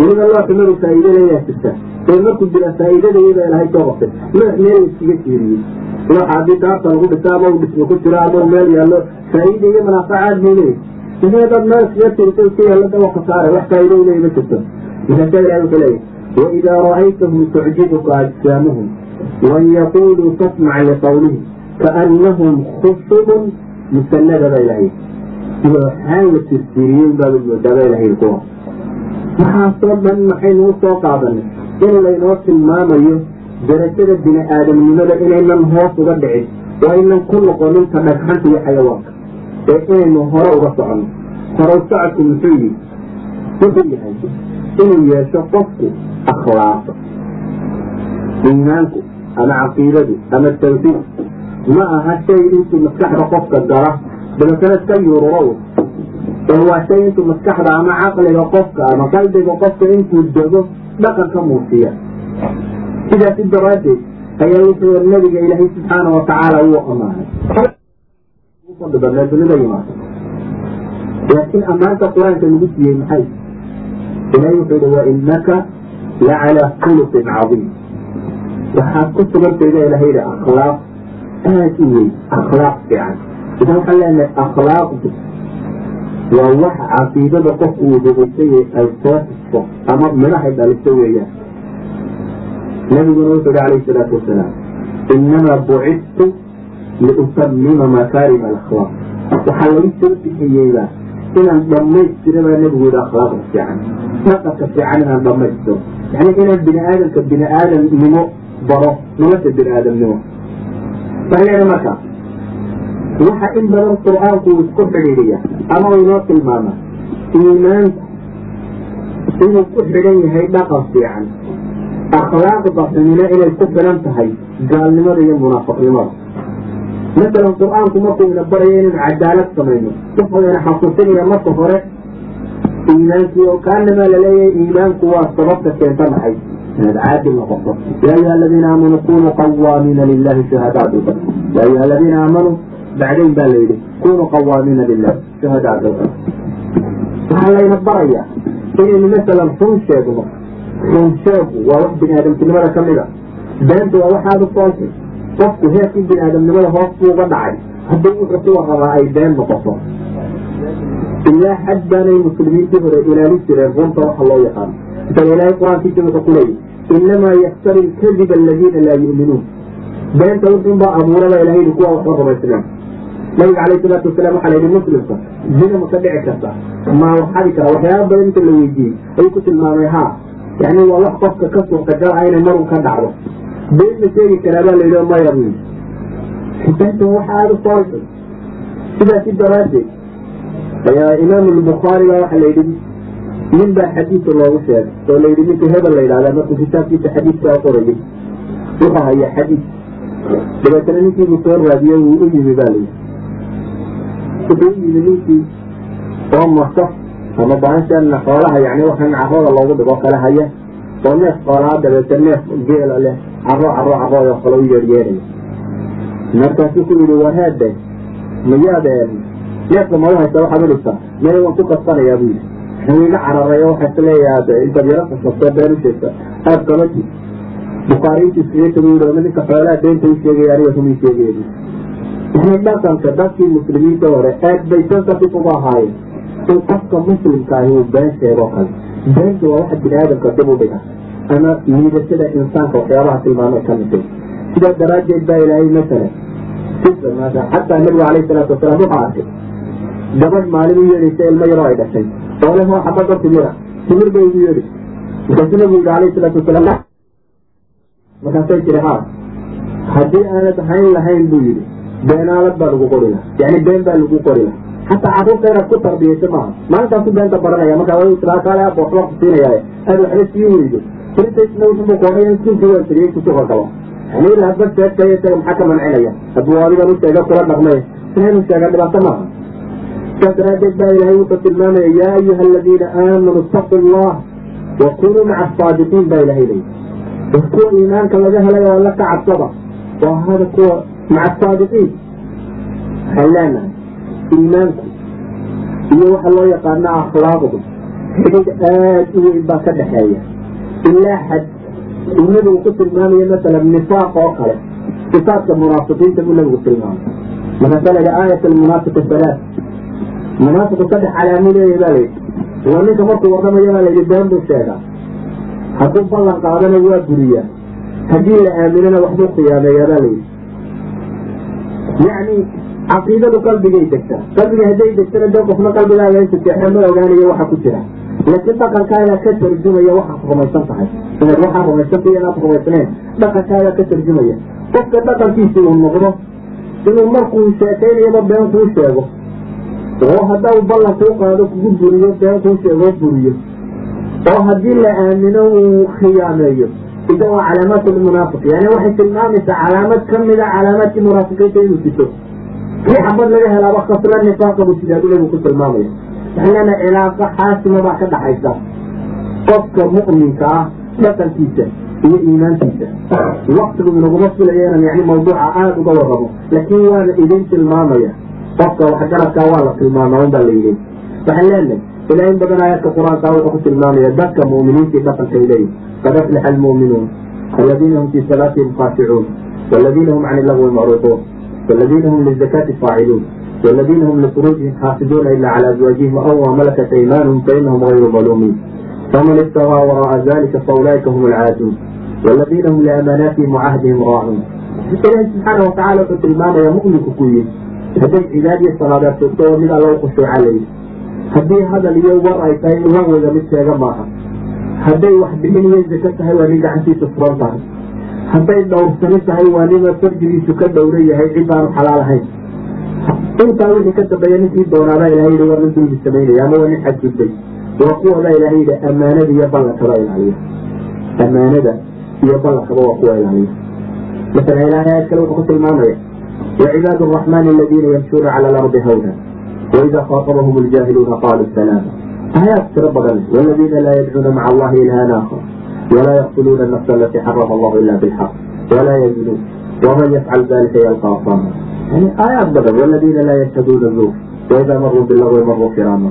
Speaker 1: weliba looxu maru faa'iide leeyaa jirta ee markuu jira faa'iidada iyada ilahay soo qabtay. Loox meel iskaga tiiriyey looxa haddii daarta lagu dhiso ama dhismo ku jiro ama meel yaallo faa'iida iyo manaafacaad buu leeyahy meel iskaga tiirto iska yaallo dawa khasaare wax faa'iida u leeyahy ma jirto. Markaasaa ilahay wuxuu leeyahy waidaa ra'aytahum tucjibuka ajsaamuhum wan yaquluu tasmac liqawlihim kaannahum khusubun musanada ba ilahay waxaan la tirtiriyey baabad moodaaba ilahay kuwa waxaasoo dhan maxaynu u soo qaadanay in laynoo tilmaamayo darajada bini aadamnimada inaynan hoos uga dhicin oo aynan ku noqonin ka dhagxanta iyo xayawaanka ee inaynu hore uga soconno horow socodku muxuu yihi wuxuu yahay inuu yeesho qofku akhlaaq iimaanku ama caqiidadu ama tawxiid ma aha shay intuu maskaxda qofka gala dabeetana iska yuururo ee waa shay intuu maskaxda ama caqliga qofka ama qalbiga qofka intuu dego dhaqan ka muusiya sidaasi daraaddeed ayaa wuxuu nabiga ilaahay subxaana watacaala uu ammaanay. Dunida yimaado laakiin ammaanta qur'aanka lagu siiyey maxay? Ilahay wuxuu yihi wainaka lacalaa khuluqin cadiim waxaad ku sugantayda ilahay yihi akhlaaq. Aad u weyn akhlaaq fiican. Idan waxaan leenahay akhlaaqdu waa waxa caqiidada qofku uu rugaysay ay soo xisfo ama midhahay dhaliso weeyaan. Nabiguna wuxuu yihi calayhi salaatu wasalaam inamaa bucidtu liutamima makaarima alakhlaaq. Waxaa lagu soo bixiyeyba inaan dhammaystira baa nebigu yihi akhlaaqda fiican. Dhaqanka fiican inaan dhammaystiro yani inaan bini aadamka bini aadamnimo baro nolosha bini aadamnimo. Waxay marka waxa in badan qur'aanku uu isku xidhiidhiya ama u inoo tilmaama iimaanku inuu ku xidhan yahay dhaqan fiican. Akhlaaqda xumina inay ku filan tahay gaalnimada iyo munaafiqnimada. Masalan qur'aanku markuu ina barayo inaynu cadaalad samayno wuxuu ina xasuusinaya marka hore iimaankii oo kaanamaa la leeyahay iimaanku waa sababta keenta maxay inaad caadil noqoto ya ayuha aladiina aamanuu kunuu qawaamiina lilahi shuhadaa bilqis ya ayuha aladiina aamanuu bacdayn baa la yidhi kunuu qawaamiina lilah shuhadaa bilqis waxaa layna barayaa inaynu masalan run sheegno run sheegu waa wax bini aadamtinimada ka mid a beenta waa waxaad u sooshay qofku heerkii bini aadamnimada hoos buu dhacay haddii wuxuu ku warrabaa ay been noqoto ilaa xad baanay muslimiintii hore ilaalin jireen runta waxa loo yaqaano misal ilaahay qur'aankiisa wuxuu ku leeyahy inamaa yaktari lkadiba aladiina laa yu'minuun beenta wuxuun baa abuuraba ilahay kuwa waxba rumaysneen nabiga calayhi salaatu wasalaam waxaa la yidhi muslimka zina ma ka dhici karta ma waxadi kara waxyaaba badan inta la weydiiyey ayuu ku tilmaamay haa yani waa wax qofka ka suurtagal ah inay marun ka dhacdo been ma sheegi karaa baa la yidhi maya yidhi beenta waa waxa aada u sidaasi daraaddeed ayaa imaam albukhaari baa waxaa la yidhi nin baa xadiisa loogu sheegay oo layidhi ninka hebel la yidhahdaa markuu kitaabkiisa xadiiskaa qorayay wuxuu hayaa xadiis. Dabeetana ninkiibuu soo raadiyey wuu u yimi baa layidhi wuxuu u yimi ninkii oo masaf ama baashan xoolaha yani waxaan carada loogu dhigo kale haya oo neef xoolaa dabeete neef geela leh caro caro carooyo kale u yeeryeeraya markaasuu ku yidhi warheede miyaad neefka mala haysa waxaad udhigtaa maya waan ku kasbanayaa buu yidhi iga cararay oo waxaas leeyaha intaad yaro kasabto been u sheegta aad kamati bukhaariintu iskaga tagu yidhi ninka xoolaha beenta u sheegaya aniga kumii sheegaya yani dhaqanka dadkii muslimiinta hore aad bay sensative uga ahaayeen in qofka muslimka ahi uu been sheegoo kale beentu waa waxa bini aadamka dib u dhiga ama liidashada insaanka waxyaabaha tilmaamay ka mitay sidaa daraaddeed baa ilaahay masalan xataa nabigu alayh salaatu wasalaam wuxuu arkay gabadh maalin u yeedhaysa ilmo yaroo ay dhashay oo leh waa xabada timira timir bay ugu yeedhi markaasuu nabigu yihi alayh salaatu wasalaam markaasay tiri haa haddii aanad hayn lahayn buu yidhi beenaalad baa lagu qori laha yani been baa lagu qori laha xataa carruurta inaad ku tarbiyayso maaha maalintaasu beenta baranaya markaa islaakaale aaba waxba kusiinaya aad waxba sii weydo tirtaisna wuxuu qoray in kunki waan tiriyey kusuga qaba yani ilaa hadba sheegtay isaga maxaa ka mancinaya hadduu adigan u sheega kula dhaqmay sina inu sheega dhibaato maaha saas daraaddeed baa ilaahay wuxuu tilmaamaya yaa ayuha aladiina aamanuu ittaqu allah wa maca asaadiqiin baa ilahay leeya war kuwa iimaanka laga helay oo alla ka cabsada hada kuwa maca asaadiqiin waxaan leenahay iimaanku iyo waxa loo yaqaano akhlaaqdu xidhig aad u weyn baa ka dhexeeya ilaa xad uu nabigu ku tilmaamayo masalan nifaaq oo kale sifaadka munaafiqiinta buu nabigu tilmaamay yidhi aayat almunaafiqi salaat munaafiqu saddex calaamuu leeyahy baa layidhi waa ninka markuu warramayo baa layidhi been buu sheegaa hadduu ballan qaadana waa buriyaa haddii la aaminana waxbuu khiyaameeyaa baa layidhi yacni caqiidadu qalbigay degtaa. Qalbiga hadday degtana dee qofna qalbigaaga inta jeexo ma ogaanayo waxa ku jira. Laakiin dhaqankaaga ka tarjumaya waxaad rumaysan tahay. Inaad waxaa rumaysantay inaad rumaysnayn. Dhaqankaaga ka tarjumaya. Qofka dhaqankiisi uu noqdo inuu markuu sheekaynayaba been kuu sheego oo hadda uu ballan kuu qaado kugu buriyo been kuu sheegoo buriyo. oo haddii la aamino uu khiyaameeyo. Ida waa calaamaat lmunaafiq yani waxay tilmaamaysaa calaamad kamida calaamaadkii munaafiqiinta inuu sito. Kii xabad laga helaaba khasla nifaaqa buu sidaadu nabigu ku tilmaamaya. Waxaan leenahay cilaaqa xaasima baa ka dhaxaysa. Qofka mu'minka ah dhaqankiisa iyo iimaankiisa. Waktigu inaguma filayo inaan yani mawduuca aada uga warramo. Laakiin waana idin tilmaamaya qofka wax garadkaa waa la tilmaama unbaa la waxaan leenahay ilaa badan aayadka qur'aankaa wuxuu tilmaamaya dadka mu'miniintii dhaqankay leeyi qad aflaxa almu'minuun aladiina hum fii salaatihim khaashicuun waladiina hum can ilagwi macruuquun waladiina hum lizakaati faaciluun waladiina hum lifruujihim xaafiduuna ilaa cala azwaajihim aw maa malakat aymaanuhum fainahum gayru maluumiin. Faman ibtawaa waraa'a dalika faulaaika hum alcaaduun waladiina hum liamaanaatihim wacahdihim raacuun ilaahi subxaana watacaala wuxuu tilmaamaya mu'minku ku yihi hadday cibaad iyo salaadaad tugto oo mid alla u khushuuca layi haddii hadal iyo war ay tahay in laweyda mid sheega maaha. Hadday wax bixin iyo zako tahay waa nin gacantiisu furan tahay. Hadday dhowrsani tahay waa nina farjigiisu ka dhowra yahay cid aanu xalaal ahayn. Intaa wixii ka dambeeya ninkii doonaabaa ilahay yidhi waa nin dulmi samaynaya ama waa nin xadgudbay. Waa kuwaba ilahay yidhi ammaanada iyo ballankaba ilaaliya ammaanada iyo ballankaba waa kuwa ilaaliya masalan ilahay aad kale wuxuu ku tilmaamaya وعباad الرحمن الذيina ymشوna عlى الأرضi hwna وإda khاaطبhm الجاhiلوuna qاlوا سلاma ayaad tiro badan والذيina laa ydcuuna mع اllahi إlhan آkر وlaa yqتluuna النفس اlati xarma اllah ilا bالxq وlaa yزنوn وman yfcl ذalika ylقى صاma ayaad badan والذيina laa yشhadوuna زوr وإda marوu bilaغwi marوu kiraama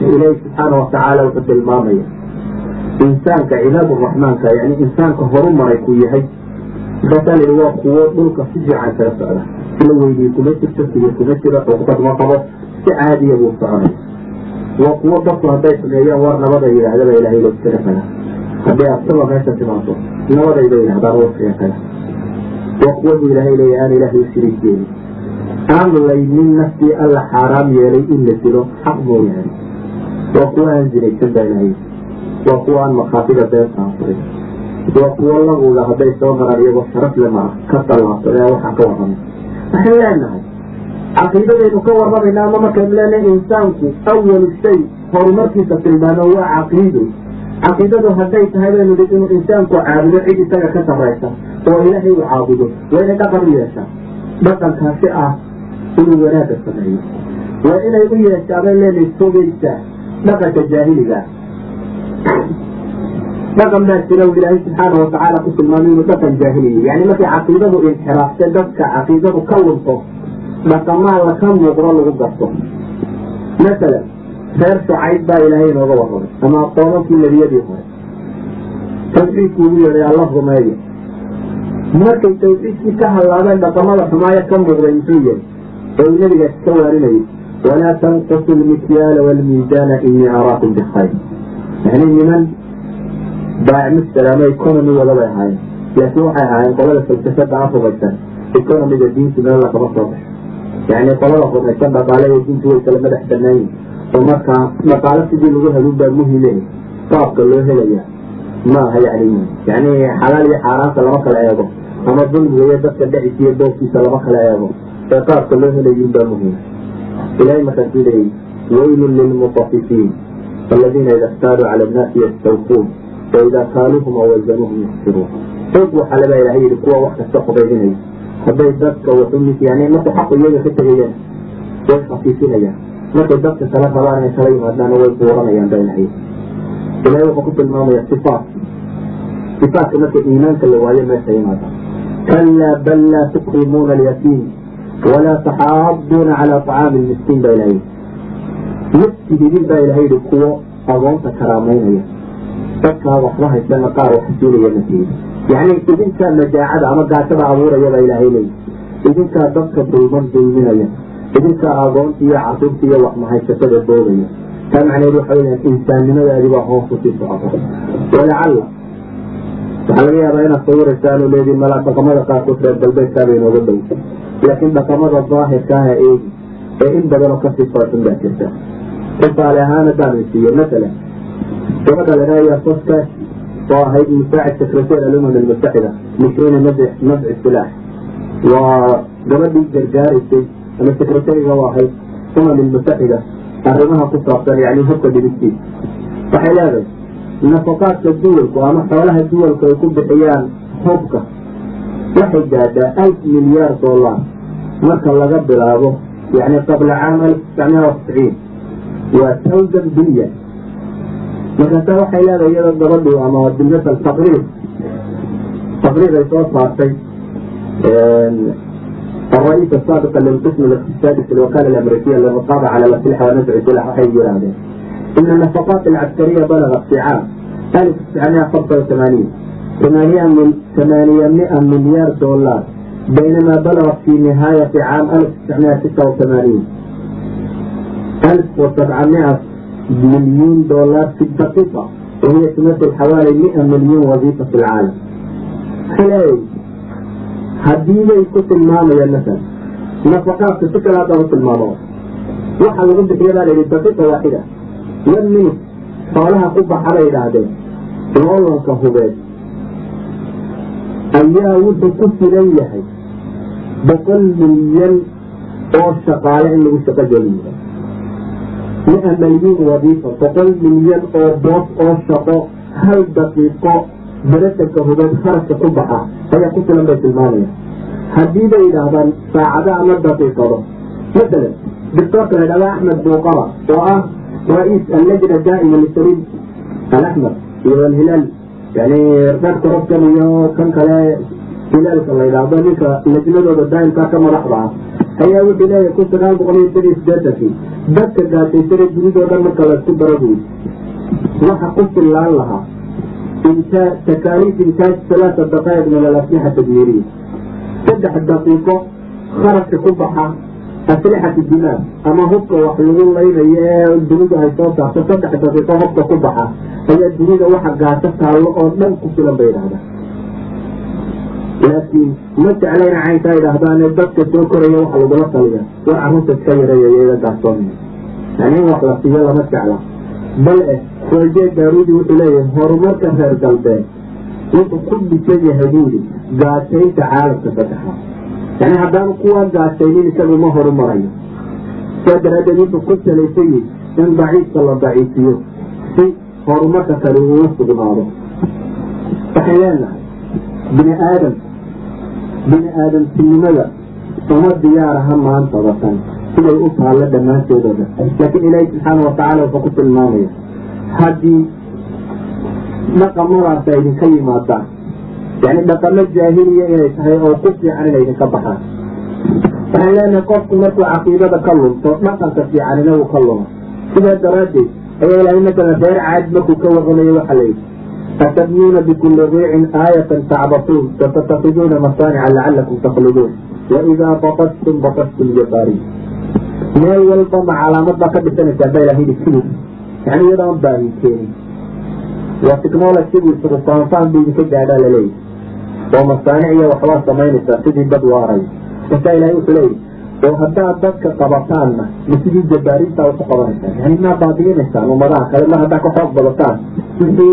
Speaker 1: ilahi subxaanau watacaala wuxuu tilmaamaya insaanka cibaad raxmaanka yani insaanka horu maray ku yahay markaasaa waa kuwo dhulka si fiican kala socda ila weydiye kuma jirto siga kuma jira cuqbad ma qabo si caadiya buu soconay waa kuwo dadku hadday sameeyaan war nabada yidhaahdaba ilaahay loskala kala. Hadday abtaba meesha timaado nabadayba yidhahdaan waskaga kala. Waa kuwaduu ilaahay leeya aan ilaahay usiri jeeli aan laynin naftii alla xaaraam yeelay in la dilo xaq mooyaane waa kuwo aan zinaysan baa ilaahay waa kuwo aan makhaafida been saanfurin waa kuwo laguga hadday soo maraan iyagoo sharaf le maa ka tallaabsan ee waxaan ka warramay waxaan leenahay caqiidadaynu ka warramayna ama markaynu leenahay insaanku awalu shay horumarkiisa tilmaamo waa caqiido caqiidadu hadday tahay baynu dhi inuu insaanku caabudo cid isaga ka sarraysa oo ilaahay u caabudo waa inay dhaqan u yeeshaa dhaqankaasi ah inuu wanaagga sameeyo waa inay u yeeshaa bay leenahay fogeysaa dhaqanka jaahiliga dhaqan baa jira u ilaahay subxaana watacaala ku tilmaamay inuu dhaqan jaahiliya yani markay caqiidadu inxiraaftay dadka caqiidadu ka lunto dhaqamaa laka muuqdo lagu garto. Masalan reer shucayd baa ilaahay inooga warramay ama qoomamkii nebiyadii hore. Tawxiidkii ugu yeedhay alla rumeeya markay tawxiidkii ka hallaabeen dhaqamada xumaayo ka muuqday muxuu yahay oo uu nabigaas ka waarinayay walaa tanqusu lmikyaala waalmiisaana inii araakum bikhayr yani niman baac mustalaama economy wada bay ahaayeen. Laakiin waxay ahaayeen qolada falsafada aan rumaysan economiga diintu meel lagama soo baxo. Yani qolada rumaysan dhaqaale iyo diintu way kala madax banaayin oo markaa dhaqaalo sidii lagu helin baa muhime qaabka loo helaya ma aha yani yani xalaal iyo xaaraanta lama kala eego ama dulmiga iyo dadka dhexis iyo lama kala eego ee qaabka loo helayin baa muhiim ilahay markaasuu leeyay waylun lilmutafifiin aladiina ida ktaaluu cala annaasi yastawfuun waidaa kaaluuhum aw wazanuuhum yuxsiruun xoog waxaa labaa ilahay yihi kuwa wax kasta qubaydinaya hadday dadka waxu yani markuu xaqu iyaga ka tegayaan way khafiifinayaan markay dadka kala rabaan inay kala yimaadaana way buuranayaan baa ilahay ilahay wuxuu ku tilmaamaya sifaat sifaatka marka iimaanka la waayo meesha yimaada kalaa bal laa tukrimuuna alyatiim walaa taxaaduuna calaa طacaami lmiskiin baa ilahay naftigidin baa ilahay yihi kuwo agoonta karaamaynaya dadkaa waxba haysana qaar wax siinaya naftiida yani idinkaa majaacada ama gaajada abuuraya baa ilaahay leeyi idinkaa dadka dulman dulminaya idinkaa agoonta iyo casuurta iyo waxmahaysatada doogaya taa macneed waxa weyaan insaannimadaadi baa hoos u sii socota. Walacalla waxaa laga yaabaa inaad sawiraysaan oo leediin malaa dhaqamada qaarkood reer galbeedkaaba inooga dhow laakiin dhaqamada daahirka aha eegi ee in badanoo ka sii farxun baa jirta. Tusaale ahaan haddaan isiiyo masalan gabadha ladhahaya soskaas oo ahayd musaacid secretary alumam almutaxida mishriina nabci silaax waa gabadhii gargaaraysay ama secretariga u ahayd umam almutaxida arrimaha ku saabsan yani hubka dhibidtiisa waxay leedahay nafaqaadka duwalku ama xoolaha duwalku ay ku bixiyaan hubka waxay gaadhaa alf milyaar dollar marka laga bilaabo yani qabla caam alf watisciin waa thousand bilyan markaasa waxay leedahay iyadoo gabadhu ama bilmasal taqriir taqriir ay soo saartay الرئيس السابق للقسم الاقتصادي في الوكالة الأمريكية للرقابة على الأسلحة ونزع السلاح وحي يراده إن النفقات العسكرية بلغت في عام 1985 800 من 800 مليار دولار بينما بلغت في نهاية عام 1986 1700 مليون دولار في الدقيقة وهي تمثل حوالي 100 مليون وظيفة في العالم خلال haddii bay ku tilmaamayaan masala nafaqaadka si kale hadda u tilmaamo waxaa lagu bixiya baa layidhi daqiiqa waaxida one minute xoolaha ku baxa bay idhaahdeen loolanka hubeed ayaa wuxuu ku filan yahay boqol milyan oo shaqaale in lagu shaqo geliyo mia milyuun wadiifa boqol milyan oo boos oo shaqo hal daqiiqo baratanka hubeed kharashka ku baxa ayaa ku filan bay tilmaamaya haddii bay yidhaahdaan saacada ama daqiiqado masalan doctoorka la ydhahda axmed buuqaba oo ah ra'iis allajna daa'ima lisaliim alaxmed iyo alhilaal yani reerka robkan iyo kan kale hilaalka la yidhaahdo ninka lajnadooda daa'imkaa ka madaxda ah ayaa wuxuu leeyahay kun sagaal boqol iyo sad iyo sideetankii dadka gaashaysana dunidoo dhan marka laysku dara buy waxa ku fillaan lahaa takaaliif intaaj alaaa daqaa'iq min alaslixa saddex daqiiqo kharashka ku baxa aslixati dimaag ama hubka wax lagu laynayo ee dunidu ay soo saarto saddex daqiiqo hubka ku baxa ayaa dunida waxa gaasho taallo oo dhan ku filan bay idhahdaa laakiin ma jeclayna caynkaa idhaahdaane dadka soo koraya waxa lagula taliga war arrinta iska yareeyayo iga gaarsoomaya yani wax la siiyo lama jecla. Bal eh raje daarudi wuxuu leeyahay horumarka reer galbeed wuxuu ku dhisan yahay buuri gaataynta caalamka saddexaad yani haddaanu kuwaa gaataynin isagu ma horumarayo. Saa daraaddeed wuxuu ku salaysan yihi in daciifka la daciifiyo si horumarka kale uu sugnaado. Waxay leenahay bini aadam bini aadamtinimada uma diyaaraha maanta watan siday u taallo dhammaantoodooda laakiin ilaahi subxaana watacaala wuxuu ku tilmaamaya haddii dhaqamadaas ay idinka yimaadaan yani dhaqamo jaahiliya inay tahay oo ku fiican inay idinka baxaan. Waxaan leenahay qofku markuu caqiidada ka lunto dhaqanka fiicanina uu ka lumo sidaa daraaddeed ayaa ilahay matalan reer caad markuu ka warramayo waxaa la atabnuuna bikulli riicin aayatan tacbasuun watatakiduuna masaanica lacalakum takhluduun waidaa baqadtum baqadtum jabaariin meel walba ma calaamad baa ka dhisanaysaa baa ilahay yidhi kibir yani iyadoon baahin keenin waa technologygu isagu faanfaan bu idinka gaadhaa laleeyahy oo masaanic iyo waxbaa samaynaysaa sidii dad waaray markaa ilahay wuxuu leeyahy oo haddaad dadka qabataanna ma sidii jabaarintaa ku qabanaysaa yani maa baabiinaysaan ummadaha kale ma haddaa ka xoog badataan wixii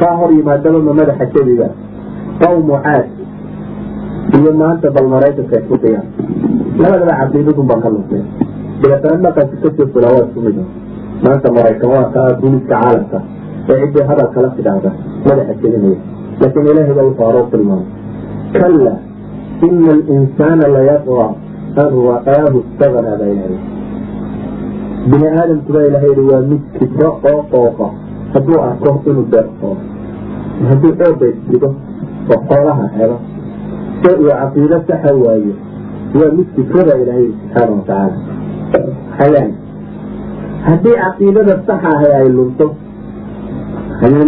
Speaker 1: kaa hor yimaadaba ma madaxa jabiga qawmu caad iyo maanta bal maraykanka isku dayaan. Labadaba caqiidadun baa ka luntay dabeetana dhaqanka ka soo fulaa waa isku mid maanta maraykan waa kaa duliska caalamka ee ciddii hadalkala tidhaahda madaxa jebinaya laakiin ilaahay baa horoo tilmaamay. Kalla ina alinsaana layadqa an ra'aahu istagna baa ilahay bini aadamku baa ilahay yihi waa mid kibro oo qooqa hadduu arko inuu beersoodo hadduu xooga isdigo oo xoolaha helo se uu caqiido saxa waayo waa mid kibrada ilahay yihi subxaana watacaala haleen haddii caqiidada saxa ahay ay lunto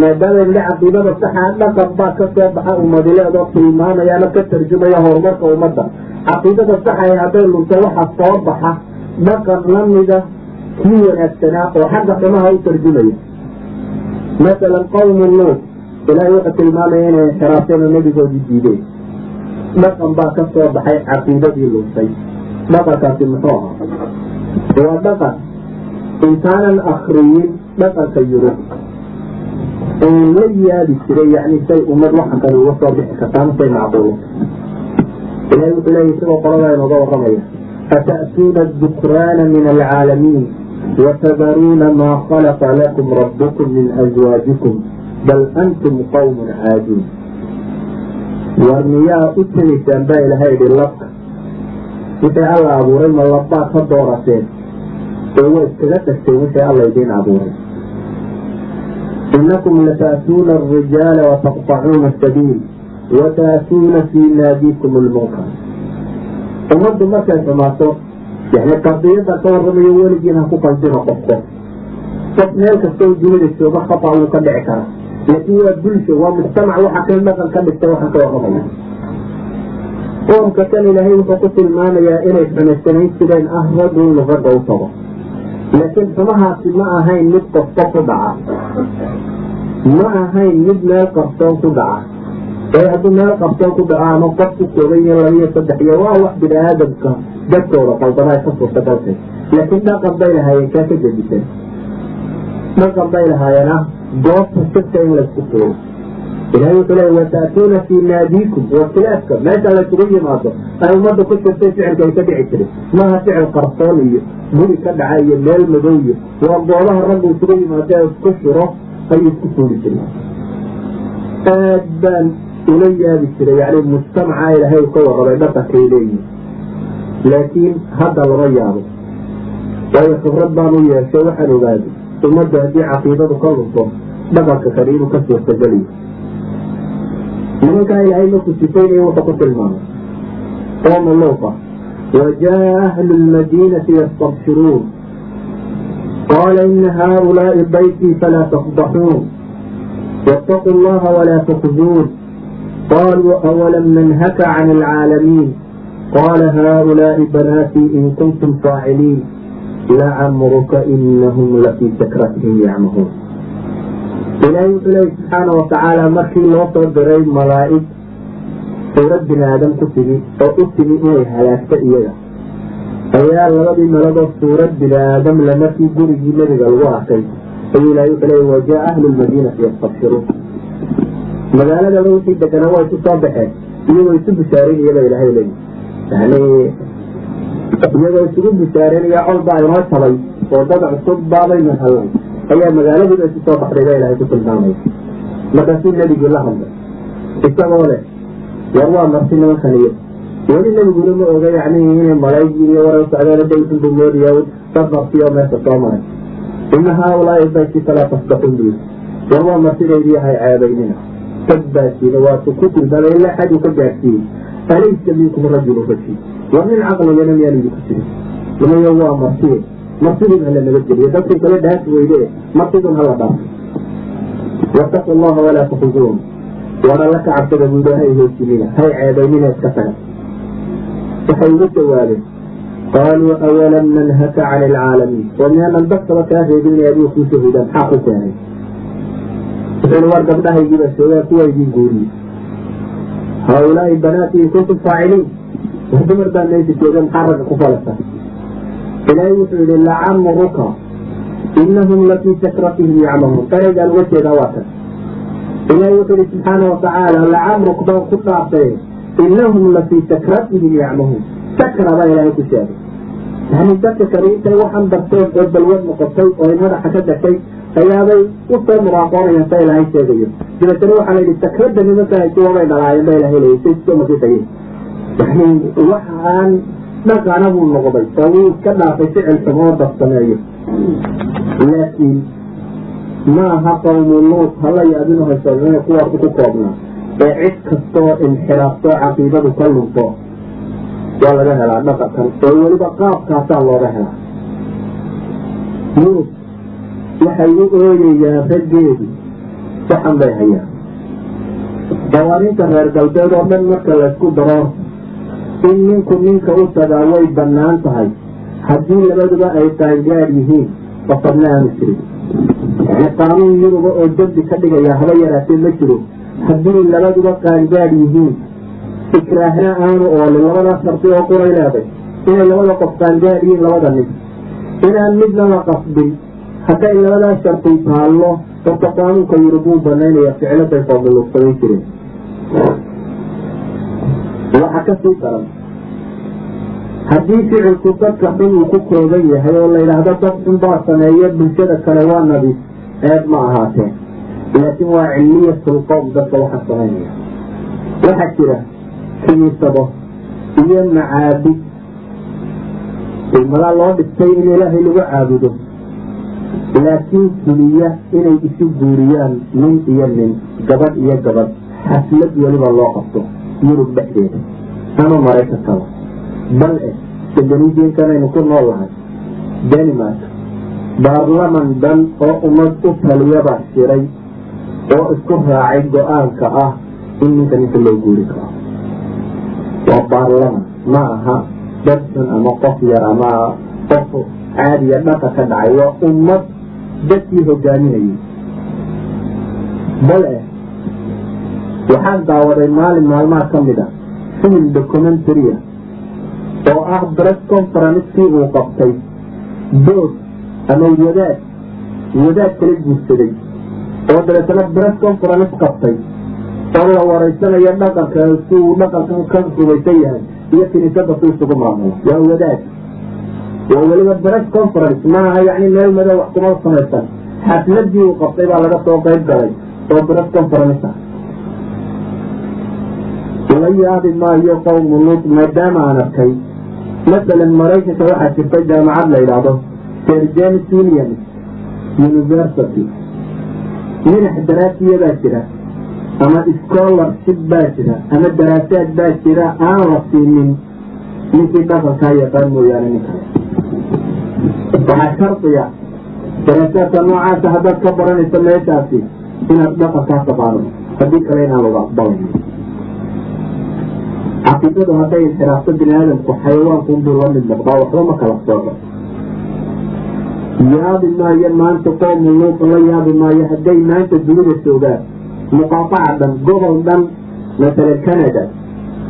Speaker 1: maadaama idhi caqiidada saxa dhaqan baa ka soo baxa umadileedoo tilmaamayaana ka tarjumaya horumarka ummadda. Caqiidada saxa hadday lunto waxa soo baxa dhaqan lamida kii wanaagsanaa oo xagga xumaha u tarjumaya masalan qawmu nuut ilaahay wuxuu tilmaamaya inay inxiraafeen oo nebigoodii diideen dhaqan baa ka soo baxay caqiidadii luntay dhaqankaasi muxuu ahaa waa dhaqan intaanan akriyin dhaqanka yurub la yaabi jiray yani say ummad waxa kale uga soo bixi kartaa masay macquula ilahay wuxuu leeya isagoo qoladaa inooga warramaya ata'tuuna adukraana min alcaalamiin watadaruuna maa khalaqa lakum rabbukum min azwaajikum bal antum qawmun caaduun war miyaa u tegaysaan baa ilahay idhi labka wixii alla abuuray ma labbaad ka doorateen oo waa iskaga tagteen wixii alla idiin abuuray inakum lata'tuuna alrijaala wataqطacuuna asabiil wata'tuuna fii naadiikum lmunkar ummaddu markay xumaato yani qadiyada ka warramayo weligiin ha ku qaldino qofko qof meel kastoo dunida jooga khata wuu ka dhici karaa. Laakiin waa bulsho waa mujtamac waxa kan dhaqan ka dhigta waxaan ka warramaya. Qoomka kan ilaahay wuxuu ku tilmaamayaa inay xumaysanayn jireen ah raggu inuu ragga u tago. Laakiin xumahaasi ma ahayn mid qofko ku dhaca. Ma ahayn mid meel qarsoon ku dhaca ee hadduu meel qarsoon ku dhaco ama qof ku kooban iyo labiyo saddex iyo waa wax bini aadamka dadkooda qaldama ka suurtagaltay laakiin dhaqan bay lahaayeen kaa ka gedisan dhaqan bay lahaayeen ah goobta sirka in laysku tuuro. Ilahay wuxuu leey wata'tuuna fii naadiikum. Waa khilaafka meesha laysugu yimaado ay ummadda ku jirtay ficilka ay ka dhici jiray. Maaha ficil qarsoon iyo guri ka dhaca iyo meel madow iyo waa goobaha raggu isugu yimaado ee isku shiro ayuu isku tuuri jiray aad baan ula yaabi jiray yani mujtamaca ilaahay u ka warramay dhaqankay leeyihiin laakiin hadda lama yaabo. Waayo khibrad baan u yeeshay waxaan ogaaday ummadda haddii caqiidadu ka lunto dhaqanka kale inuu ka suurtageliyo nimankaa ilaahay markuu sifaynaya wuxuu ku tilmaamay. Qooma luuqa wajaa ahlu lmadiinati yastabshiruun. Qaala ina haaulaai dayfii falaa tafdaxuun wاtaquu اllaha walaa tukzuun qaluu awalam nanhaka can alcaalamiin qaala haaulaai banaatii in kuntum faaciliin lacamruka inahum lafii sakratihim yacmahuun ilaahay wuxuu leeya subxaana watacaala markii loo soo diray malaa'ig suurad bini aadam ku timi oo u timi inay halaagto iyaga ayaa labadii malagoo suurad bini aadam le markii gurigii nebiga lagu arkay ayuu ilahay wuxuu leeya wajaa ahlu lmadiinati yastabshiruun magaaladaba wixii deganaa waa isu soo baxeen iyagoo isu bushaarinayaba ilahay leeyi yani iyagoo isugu bushaarinaya colbaa inoo tabay oo dad cusub baabaynu hallay ayaa magaaladiiba isu soo baxday baa ilahay ku tilmaamaya markaasuu nebigii la hadlay isagoo leh war waa marti nimankan iyo weli nebiguna ma oga yani inay malayg iyo warar socdeen daysunbu moodiya dad martiyo meesha soo maray. Ina haaulaai bayti falaa tasdaxun buu war waa martidaydii hay ceebaynina dad baa jira waatu ku tilmaamay ilaa xad uu ka gaarsiiyey alaysa minkum rajulu rashid war nin caqligana miyaan idinku jirin nimayo waa martiye martidun hala nabadgeliyo dadkan kale dhaaf weyde martidun hala dhaafo wataqu allaha walaa tukhzuun war alla ka cabsada buu hay hoojinina hay ceebaynina iska taga waxay ugu jawaabeen qaaluu awalam nanhaka cani alcaalamiin oo miyaanan dadkaba kaa reebin inay adiga kuu shahuudaan maxaa ku keenay wuxuuli war gabdhahaygiiba sheegaa kuwa idin guuriyey haaulaai banaati in kuntum faaciliin wax dumar meesha jooga maxaa ku falasa ilaahay wuxuu yihi lacamuruka inahum lafii sakratihim yacmahuun ereygaan uga jeedaa waa kan ilaahay wuxuu yihi subxaana watacaala lacamruk baan ku dhaartay inahum lafii sakratihim yacmahuun sakra baa ilaahay ku sheegay yani dadka kale intay waxan darteen oo balwad noqotay oo madaxa ka gashay ayaabay u soo muraaqoonayaan sa ilaahay sheegayo dabeetana waxaa layidhi sakrada nimanka haysuwabay dhalaayeen ba ilahay leeyay say soo masitayeen yani waxaan dhaqana buu noqday oo wuu iska dhaafay ficil xumoo dad sameeyo laakiin maaha qawmu luut hala yaabinu haysoomee kuwaasu ku koobnaa. Ee cid kastoo inxiraafto caqiidadu ka lunto waa laga helaa dhaqankan oo weliba qaabkaasaa looga helaa. Luut waxay u ooyayaan raggeedu. Saxan bay hayaan. Dawaarinta reer galbeed oo dhan marka laysku daro in ninku ninka u tagaa way bannaan tahay. Haddii labaduba ay qaangaad yihiin qofadna aanu jirin. Qaanuun yuruba oo dembi ka dhigaya haba yaraatee ma jiro. Haddii labaduba qaangaad yihiin ikraahna aanu oolin labadaas sharti oo quray leeday inay labada qof qaangaad yihiin labada nin inaan midna la qasbin hadday labadaas sharti taallo horta qaanuunka yurub wuu banaynaya ficladay foomuluugsaday jireen waxa ka sii daran haddii ficilku dadka xun uu ku kooban yahay oo la yidhaahdo dad xun baa sameeya bulshada kale waa nadiif eed ma ahaateen laakiin waa cilmiyatul qowm dadka waxa samaynaya waxaa jira kiniisado iyo macaabid ilmadaa loo dhigtay in ilaahay lagu caabudo laakiin fuliya inay isu guuriyaan nin iyo nin gabadh iyo gabadh xaflad weliba loo qabto yurub dhexdeeda. Ama maraykankaba bal eh skandinaviankanaynu ku nool lahay. Denmark baarlaman dhan oo ummad u taliyabaa shiray oo isku raacay go'aanka ah in ninka ninka loo guuri karo. Waa baarlaman ma aha dadxun ama qof yar ama qof caadiya dhaqa ka dhacay waa ummad dadkii hogaaminayay. Bal eh waxaan daawaday maalin maalmaha ka mid a film documentaria oo ah bress conferencekii uu qabtay. Dood ama wadaad wadaad kala guursaday oo dabeetana bress conference qabtay. Oo la wareysanayo dhaqanka si uu dhaqankan ka rumaysan yahay iyo kiniisada si isugu maamulo. Waa wadaad waa weliba bress conference maaha yani meel madow wax kuma samaysan. Xafladii uu qabtay baa laga soo qayb galay oo bress conference ah. La yaabi maayo qowmu luut maadaama aan arkay masalan maraykanka waxaa jirta jaamacad la yidhaahdo sir james williams university. Minax daraafiya baa jira ama scholarship baa jira ama daraasaad baa jira aan la siinin. Ninkii dhaqankaa yaqaan mooyaane nin waxaa shardiya daraasaadka noocaasa haddaad ka baranayso meeshaasi inaad dhaqankaa taqaano haddii kale inaan lagu aqbalayn caqiidadu hadday inxiraafto bini aadamku xayawaankunbuu la mid noqdaa waxba ma kala sooco. Yaabi maayo maanta qoomu luuq la yaabi maayo hadday maanta dunida joogaan muqaataca dhan gobol dhan masalan canada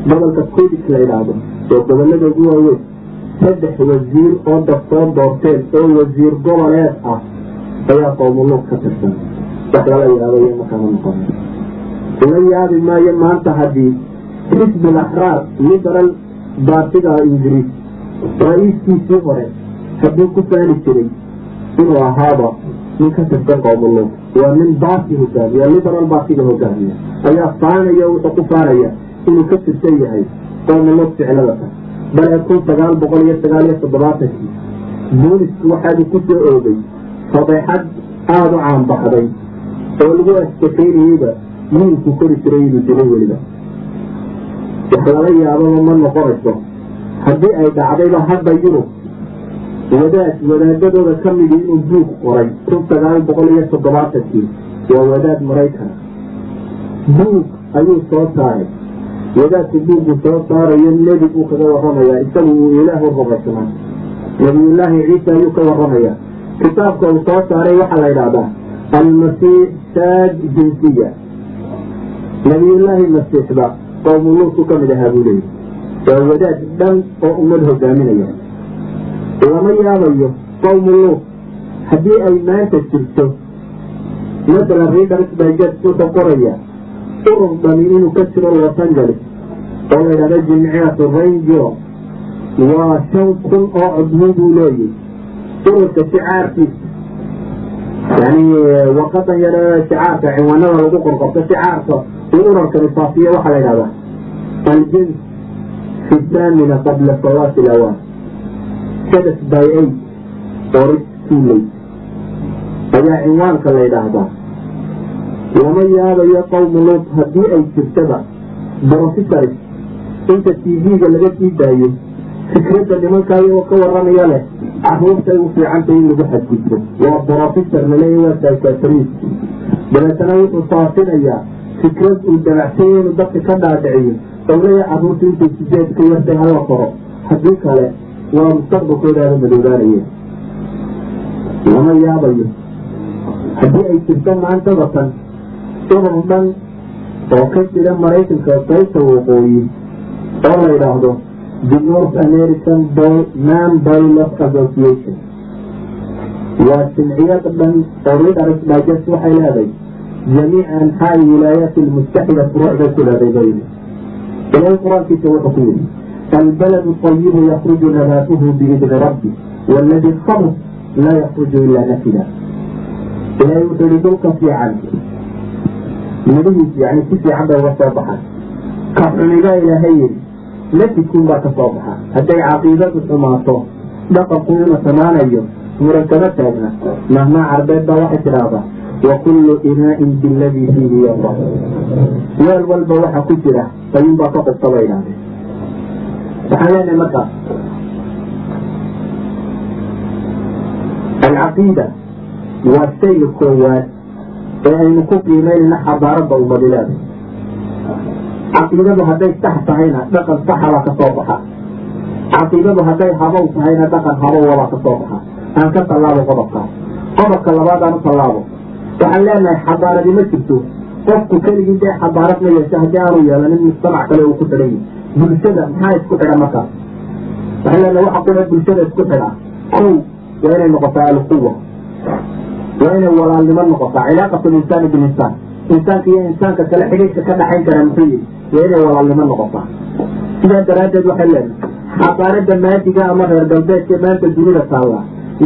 Speaker 1: gobolka qudic la yidhaahdo oo gobollada ugu waaweyn saddex wasiir oo daftoo doorteen oo wasiir goboleed ah ayaa qoomu luuq ka tirsan. Wax lala yaabayo makama noqon. La yaabi maayo maanta haddii xisbi laxraar liberal baartiga ingiriis ra'iiskiisii hore hadduu ku faani jiray inuu ahaaba nin ka tirsan qoomuluug waa nin baarti hogaamiya liberal baartiga hogaamiya. Ayaa faanaya wuxuu ku faanaya inuu ka tirsan yahay qoomilo ficlada ta bale kun sagaal boqol iyo sagaal iyo toddobaatankii boolisku waxaadu ku soo oogay fadeexad aada u caanbaxday oo lagu askafaynayeyba wiilku kori jiray inuu dilay weliba. Wax lala yaababa ma noqonayso. Haddii ay dhacdayba hadda yurub wadaad wadaadadooda ka midii inuu buug qoray kun sagaal boqol iyo toddobaatankii waa wadaad maraykan buug ayuu soo saaray wadaadku buuguu soo saarayo nebi buu kaga warramayaa. Isagu uu ilaahu rumaysnaa nabiyullaahi ciisa ayuu ka warramayaa. Kitaabka uu soo saaray waxaa la yidhaahdaa almasiix taaj jinsiya. Nabiyullaahi masiixba qoomuluusu ka mid ahaa buu leeyay waa wadaad dhan oo ummad hogaaminaya lama yaabayo qowmuluut haddii ay maanta jirto masalan readers digest wuxuu qoraya urur dhami inuu ka jiro los angeles oo la yidhahdo jimciyatu rangio waa shan kun oo codmo buu leeyay ururka shicaarkiisa yani waqadan yare shicaarka ciwaanada lagu qorqorto shicaarka uu urarkani faafiyo waxaa la yidhahdaa aljins fi thamina qabla fawaati lawaan sadas by eight or too late ayaa cinwaanka la yidhaahdaa lama yaabayo qowmu luut haddii ay jirtaba. Brofesors inta t v-ga laga sii daayo fikradda nimankaa iyagoo ka warramaya leh caruurtay u fiicantay in lagu xadgudbo. Waa brofesor laleeya waa psychiatrist dabeetana wuxuu faafinayaa fikrad uu damacsanya inuu dadka ka dhaadhiciyo. Oo leeya carruurta intay sideed ka yartay hala qoro haddii kale waa mustaqbalkoodaada madoobaanaya. Lama yaabayo. Haddii ay jirto maanta batan urur dhan oo ka jira maraykanka qaybta waqooyi oo la yidhaahdo the north american man pilot association waa jimciyad dhan oo readers digest waxay leeday jamiic anxaai wilaayaat almustaxida furuucday ku leeday baydi ilahay qur-aankiisa wuxuu ku yidhi البلد الطيب يخرج نباته midhiis yani si fiican bay uga soo baxaan. Ka xunigaa ilaahay yidhi lafikiin baa ka soo baxa. Hadday caqiidadu xumaato dhaqankuna samaanayo murakaba taagna. Mahmaa carbeed baa waxay tidhaahdaa wakullu inaa'in biladii fiihi yada weel walba waxa ku jira dayunbaa ka qubta bay idhahdeen waxaan leenahay markaas alcaqiida waa sayl koowaad ee aynu ku qiimaynayna xadaaradda ummadileeda caqiidadu hadday sax tahayna dhaqan saxabaa ka soo baxa. Caqiidadu hadday habow tahayna dhaqan habowabaa ka soo baxa. Aan ka tallaabo qodobkaas qodobka labaad aan u tallaabo. Waxaan leenahay xadaaradi ma jirto. Qofku keligii dee xadaarad ma yeesho haddii aanu yeelanin mujtamac kale uu ku xidhan yahy bulshada maxaa isku xidha markaas waxay leenahay waxa kuwa bulshada isku xidha. Kow waa inay noqotaa alquwa waa inay walaalnimo noqotaa cilaaqatu linsaani bilinsaan insaanka iyo insaanka kale xidhiidka ka dhaxayn kara muxuu yihi waa inay walaalnimo noqotaa. Sidaa daraaddeed waxay leenahay xadaarada maadiga ama reer galbeedka maanta dunida taalla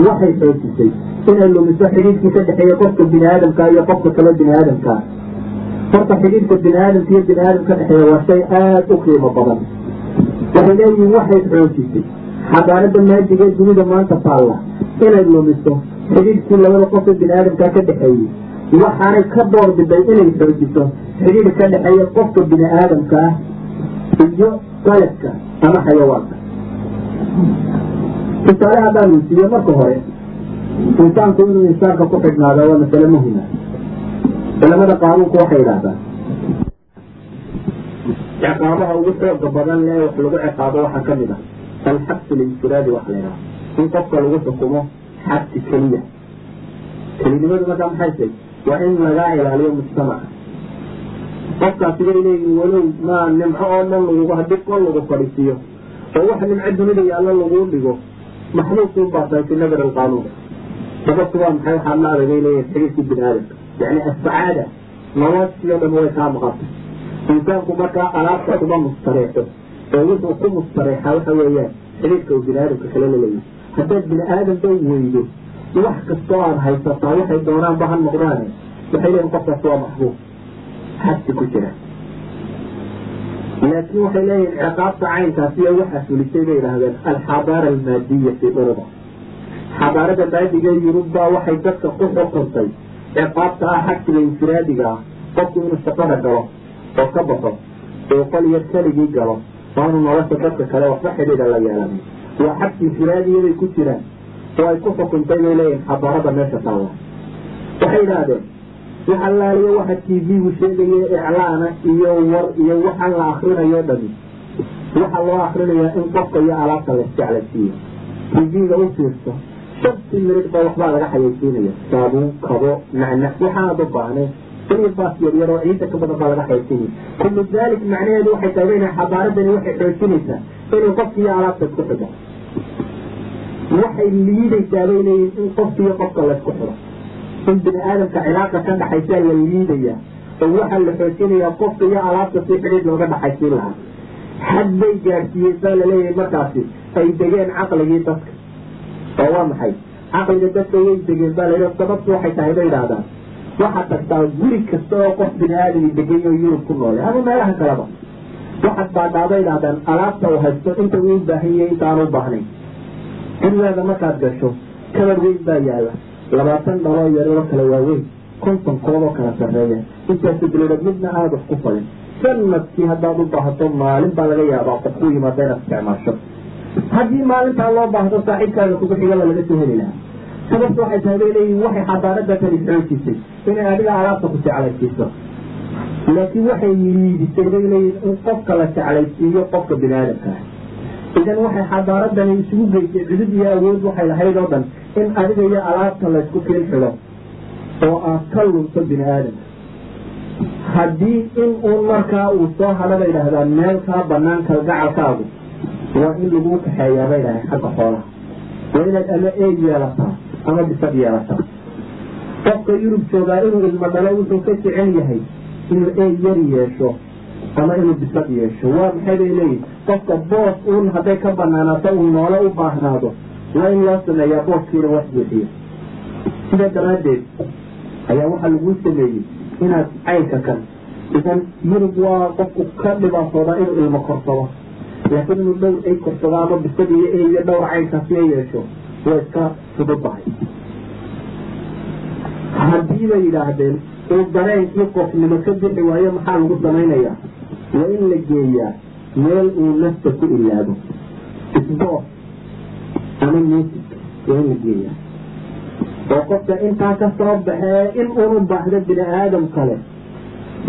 Speaker 1: waxay xoojisay inay lumiso xidhiidkii ka dhexeeya qofka bini aadamka iyo qofka kale bini aadamka horta xidhiidka bini aadamka iyo bini aadam ka dhexeeya waa shay aada u qiimo badan. Waxay leeyihiin waxay xoojisay xadaarada maadiga dunida maanta taalla inay lumiso xidhiidkii labada qofka bini aadamka ka dhexeeyey waxaanay ka door biday inay xoojiso xidhiidh ka dhexeeya qofka bini aadamka ah iyo qaladka ama xayawaanka tusaale haddaan weysiiyo marka hore insaanku inuu insaanka ku xidhnaada waa masale muhima culamada qaanuunku waxay yidhaahdaan ciqaabaha ugu xooga badan lee wax lagu ciqaabo waxaa ka mid ah alxabsu linfiraadi wax la yidhaha in qofka lagu xukumo xabsi keliya. Kelinimadu markaa maxay tahay waa in lagaa ilaaliyo mujtamaca qofkaasi bay leeyihiin walow maa nimco oo dhan lagugu haddii kol lagu fadhiisiiyo oo wax nimco dunida yaallo laguu dhigo maxluuqin baa fi nadar alqaanuun sababtu waa maxay waxaad la adagay leeyihiin xiriirkii bini aadamka yani assacaada noloshii o dhan way kaa maqantay insaanku markaa alaabta kuma mustareexo oo wuxuu ku mustareexaa waxa weeyaan xiriirka uu bini aadamka kale la leeyahay haddaad bini aadamka weydo wax kastoo aad haysataa waxay doonaanba ha noqdaane waxay leeyihiin qofkaas waa maxbuub. Xabsi ku jira. Laakiin waxay leeyihiin ciqaabta caynkaasi iyo waxaa fulisay bay idhaahdeen alxadaara almaadiya fi uruba xadaarada maadiga yurubba waxay dadka ku xukuntay. Ciqaabta ah xagsiga infiraadiga ah qofku inuu shaqada galo oo ka baxo oo qol yar keligii galo waanu nolosha dadka kale waxba xidhiidha la yeelanin waa xagsi infiraadiyaday ku jiraan oo ay ku xukuntay bay leeyihiin xadaarada meesha taalla waxay idhaahdeen wax allaaliyo waxa t v-gu sheegaya iclaana iyo war iyo waxaan la akrinayo dhami waxaa loo akrinayaa in qofka iyo alaabta la isjeclaysiiyo t v-ga u fiirso shantii minid ba waxbaa laga xayaysiinaya saabuun kabo nacnac waxaanad u baahnay baas yaryar oo ciidda ka badan baa laga xayaysiinaya. Kullu daalik macnaheedu waxay tahay inay xadaaradani waxay xoojinaysaa inay qofka iyo alaabta isku xidho waxay liidaysaa bay leeyihiin in qofka iyo qofka laysku xidho in bini aadamka cilaaqa ka dhaxaysaa la liidaya oo waxaa la xoojinayaa qofka iyo alaabta si xidhiid looga dhaxaysiin lahaa xad bay gaadhsiiyey baa la leeyahay markaasi ay degeen caqligii dadka. Oo waa maxay? Caqliga dadka way degeen baa layihi sababtu waxay tahay bay idhahdaan waxaad tagtaa guri kasta oo qof bini aadami degay oo yurub ku noole ama meelaha kaleba waxaad baadhaabay idhahdaan alaabta uu haysto inta uu baahan yahay intaanu u baahnayn gurigaada markaad gasho kabar weyn baa yaalla labaatan dhaloo yaroo kala waaweyn konton koodoo kala sarreeya. Intaasu biloodad midna aada wax ku falin. Sanadkii haddaad u baahato maalin baa laga yaabaa qof ku yimaada inaad isticmaasho. Haddii maalintaa loo baahdo saaxiibkaaga kugu xigaba laga soo heli lahaa. Sababta waxay tahay bay leeyihiin waxay xadaarada tani xoojisay. Inay adiga alaabta ku jeclaysiiso laakiin waxay liidisay bay leeyihiin in qofka la jeclaysiiyo qofka bini aadamka ah idan waxay xadaaradani isugu geysay cudud iyo awood waxay lahayd oo dhan in adiga iyo alaabta laysku kiin xido oo aad ka lunto bini aadamka haddii in uun markaa uu soo hadha bay idhaahdaan meel kaa banaan kalgacalkaagu waa in laguu kaxeeyaa bay dhahay xagga xoolaha. Waa inaad ama eeg yeelataa ama bisad yeelataa. Qofka yurub joogaa inuu ilmo dhalo wuxuu ka jecel yahay inuu eeg yar yeesho ama inuu bisad yeesho. Waa maxay leeyihiin qofka boos uun hadday ka banaanaato uu noole u baahnaado. Waa in loo sameeyaa booskiina wax buuxiyo sidaa daraaddeed ayaa waxaa laguu sameeyey inaad caynka kan idan yurub waa qofku ka dhibaatoodaa inuu ilmo korsado. Laakiin inuu dhowr ay korsado ama bisad iyo e iyo dhowr caynkaasi ay yeesho waa iska fududahay haddii bay yidhaahdeen uu dareenkii qofnimo ka bixi waayo maxaa lagu samaynayaa? Waa in la geeyaa. Meel uu nafta ku ilaado isboos ama music waa in la geeyaa. Oo qofka intaa ka soo baxee in unu baahdo bini aadam kale.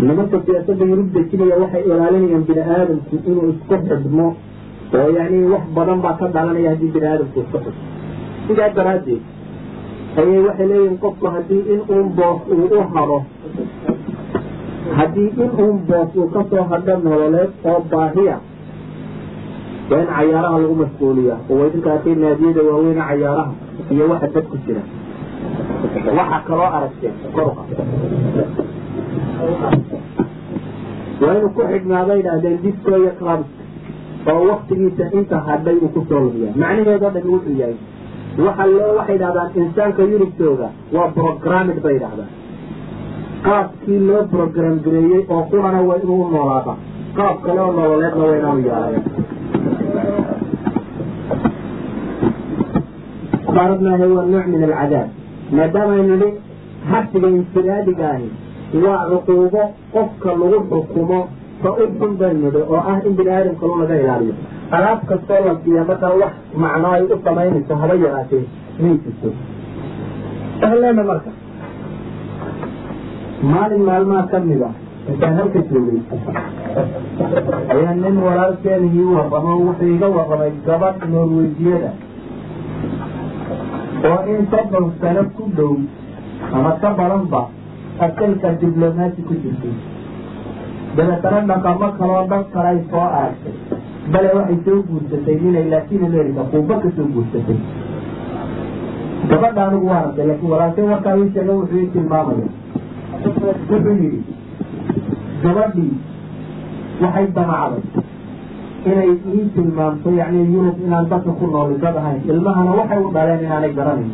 Speaker 1: Nimanka siyaasadda yurub dejinaya waxay ilaalinayaan bini aadamku inuu isku xidhmo oo yani wax badan baa ka dhalanaya haddii bini aadamku isku xidhmo. Sidaa daraaddeed ayay waxay leeyihiin qofku haddii in uun boos uu u hadho haddii in uun boos uu ka soo hadho nololeed oo baahiya waa in cayaaraha lagu mashquuliya oo waydinkaasay naadiyada waaweyne cayaaraha iyo waxa dad ku jira. Waxaa kaloo aragteen koruqa waa inuu ku xidhnaabay idhaahdeen disco iyo clubs oo waktigiisa inta hadhay uu ku soo lumiyaa macnaheedoo dhan wuxuu yahay waxa loo waxay idhahdaan insaanka yurubtooga waa programid bay idhahdaan qaabkii loo program gareeyey oo qurana waa inuu u noolaada qaab kale oo nololeedna waa inaanu yeelaya baaradnaahe waa nooc min alcadaab. Maadaama aynu nihi xabsiga infiraadiga ahi waa cuquubo qofka lagu xukumo ka u xun baynu nihi oo ah in bini aadamkalu laga ilaaliyo alaab kastoo la siiya markaa wax macno ay u samaynayso haba yaraatee may jirto? Ahleena marka. Maalin maalmaha ka mid a intaan halka joogay ayaa nin walaalkeenihii warramo wuxuu iga warramay gabadh norwejiyada oo in soddon sano ku dhow ama ka badanba asalka diblomaasi ku jirtay. Dabeetana dhaqamo kaloo dhan kale ay soo aagtay bale waxay soo guursatay ninay latin america kuuba ka soo guursatay gabadha anigu waa aragtay laakiin walaalkay warkaa ii sheega wuxuu ii tilmaamaya wuxuu yidhi gabadhii waxay damacday inay ii tilmaamto yacni yurub inaan dadka ku nooli dad ahayn ilmahana waxay u dhaleen inaanay garanayn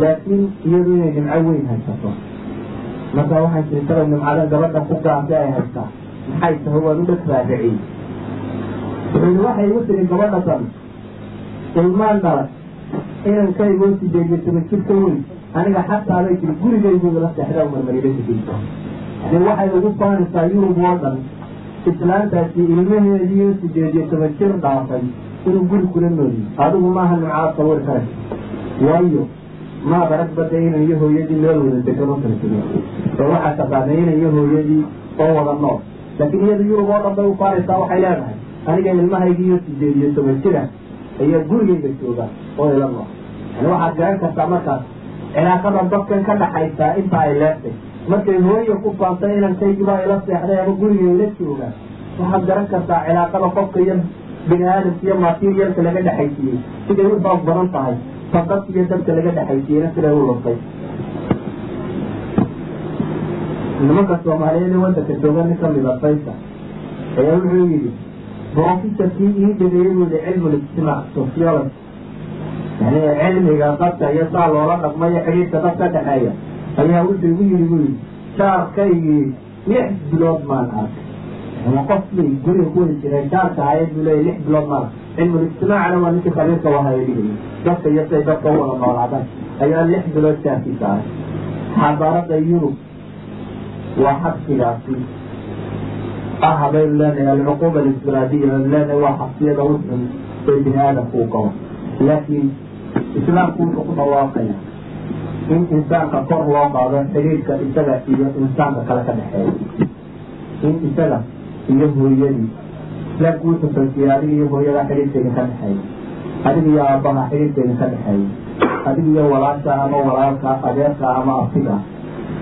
Speaker 1: laakiin iyadu inay nimco weyn haysato marka waxay tirtara nimcada gabadha ku gaartay ay haystaa maxay tahay waan u dheg raadiciyey wuxuu waxay igu tiri gabadha tan ilmaan dhalay inankaygo sideediyo toban jir ka weyn aniga xataa bay tiri gurigayguga la seexdaa marmaridhasiisa yani waxay ugu faanaysaa yurub oo dhan islaantaasi ilmaheediiyo sideediyo toban jir dhaafay inuu guri kula nooliyo adigu maaha nimcaad sawir kale. Waayo maad arag badda inan iyo hooyadii meel wada degan oo kala tegin oo waxaa taqaanay inan iyo hooyadii oo wada nool. Laakiin iyada yurub oo dhan bay u faanaysaa waxay leedahay aniga ilmahaygiiyo sideed iyo toban jira ayaa gurigayga jooga oo ila nool. Yani waxaad garan kartaa markaas cilaaqada dadkan ka dhaxaysaa inta ay leegtay markay hooya ku faantay inankaygiibaa ila seexday ama guriga ila jooga waxaad garan kartaa cilaaqada qofka iyo bini aadamka iyo materialka laga dhexaysiiyey siday u xoog badan tahay faqadka iyo dadka laga dhexaysiiyeyna siday u luntay nimanka soomaaliyeed ee wadanka jooga nin kamida faysa ayaa wuxuu yidhi brofesorkii ii dhegeyadooda cilmulijtimaac sociology yani cilmiga dadka iyo saa loola dhaqmayo xidhiidka dad ka dhexeeya ayaa wuxuu igu yidhi bu yidhi jaarkaygii lix bilood maan arkay ama qof bay guriga ku wadi jireen jaarka aayad buu leeya lix bilood maan cilmulijtimaacna waa ninkii khabiirka wahayo dhigayay dadka iyo say dadka u wada noolaadaan ayaa lix bilood jaarkiisa ahay xadaarada yurub waa xabsigaasi ah baynu leenahay alcuquuba alisfiraadiya baynu leenahay waa xabsiyada u xun ee bini aadamku qabo. Laakiin islaamku wuxuu ku dhawaaqaya in insaanka kor loo qaado xiriirka isaga iyo insaanka kale ka dhexeeya. In isaga iyo hooyadii islaamku wuxuu falsiya adiga iyo hooyada xiriirkeeda ka dhexeeya. Adiga iyo aabbaha xiriirkeeda ka dhexeeya. Adiga iyo walaasha ama walaalka adeerka ama aftiga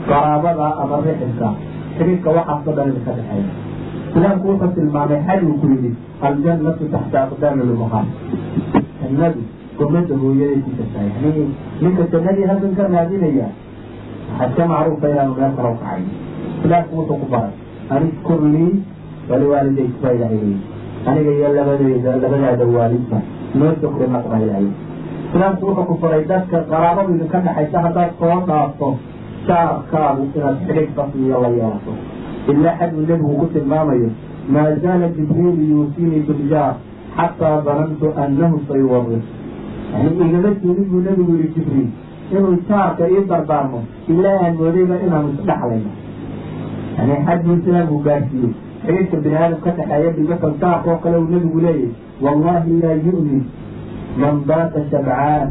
Speaker 1: qaraabada ama rixilka xiriirka waxaasoo dhan idinka dhexeeya islaamku wuxuu tilmaamay xal ku yidhi aljannatu taxta aqdaami lmuqaam jannadu gomada hooyaday ku yani ninka jannadii halkan ka raadinaya waxaad ka macruufa inaanu meel kala kacay islaamku wuxuu ku baray anishkur lii waliwaalidayk baa ilahay leeyi aniga iyo labadeyda labadaada waalidba noo shukri naqba ilahay islaamku wuxuu ku faray dadka qaraabadu idinka dhexaysa haddaad soo dhaafto jaarkaagu inaad xidhig rasmiya la yeelato ilaa uu nebigu ku tilmaamayo maa zaala jibriilu yuusiinii biljaar xataa danantu annahu sayuwarir yani igama jeedin buu nebigu yihi jibriil inuu jaarka ii dardaarmo ilaa aan moodayba inaanu isdhexlayno yani xad buu gaarsiiyey xidhiidka bini aadam ka dhexeeya bimasal jaarka oo kale uu nebigu leeyahy wallahi laa yu'min man baata shabcaan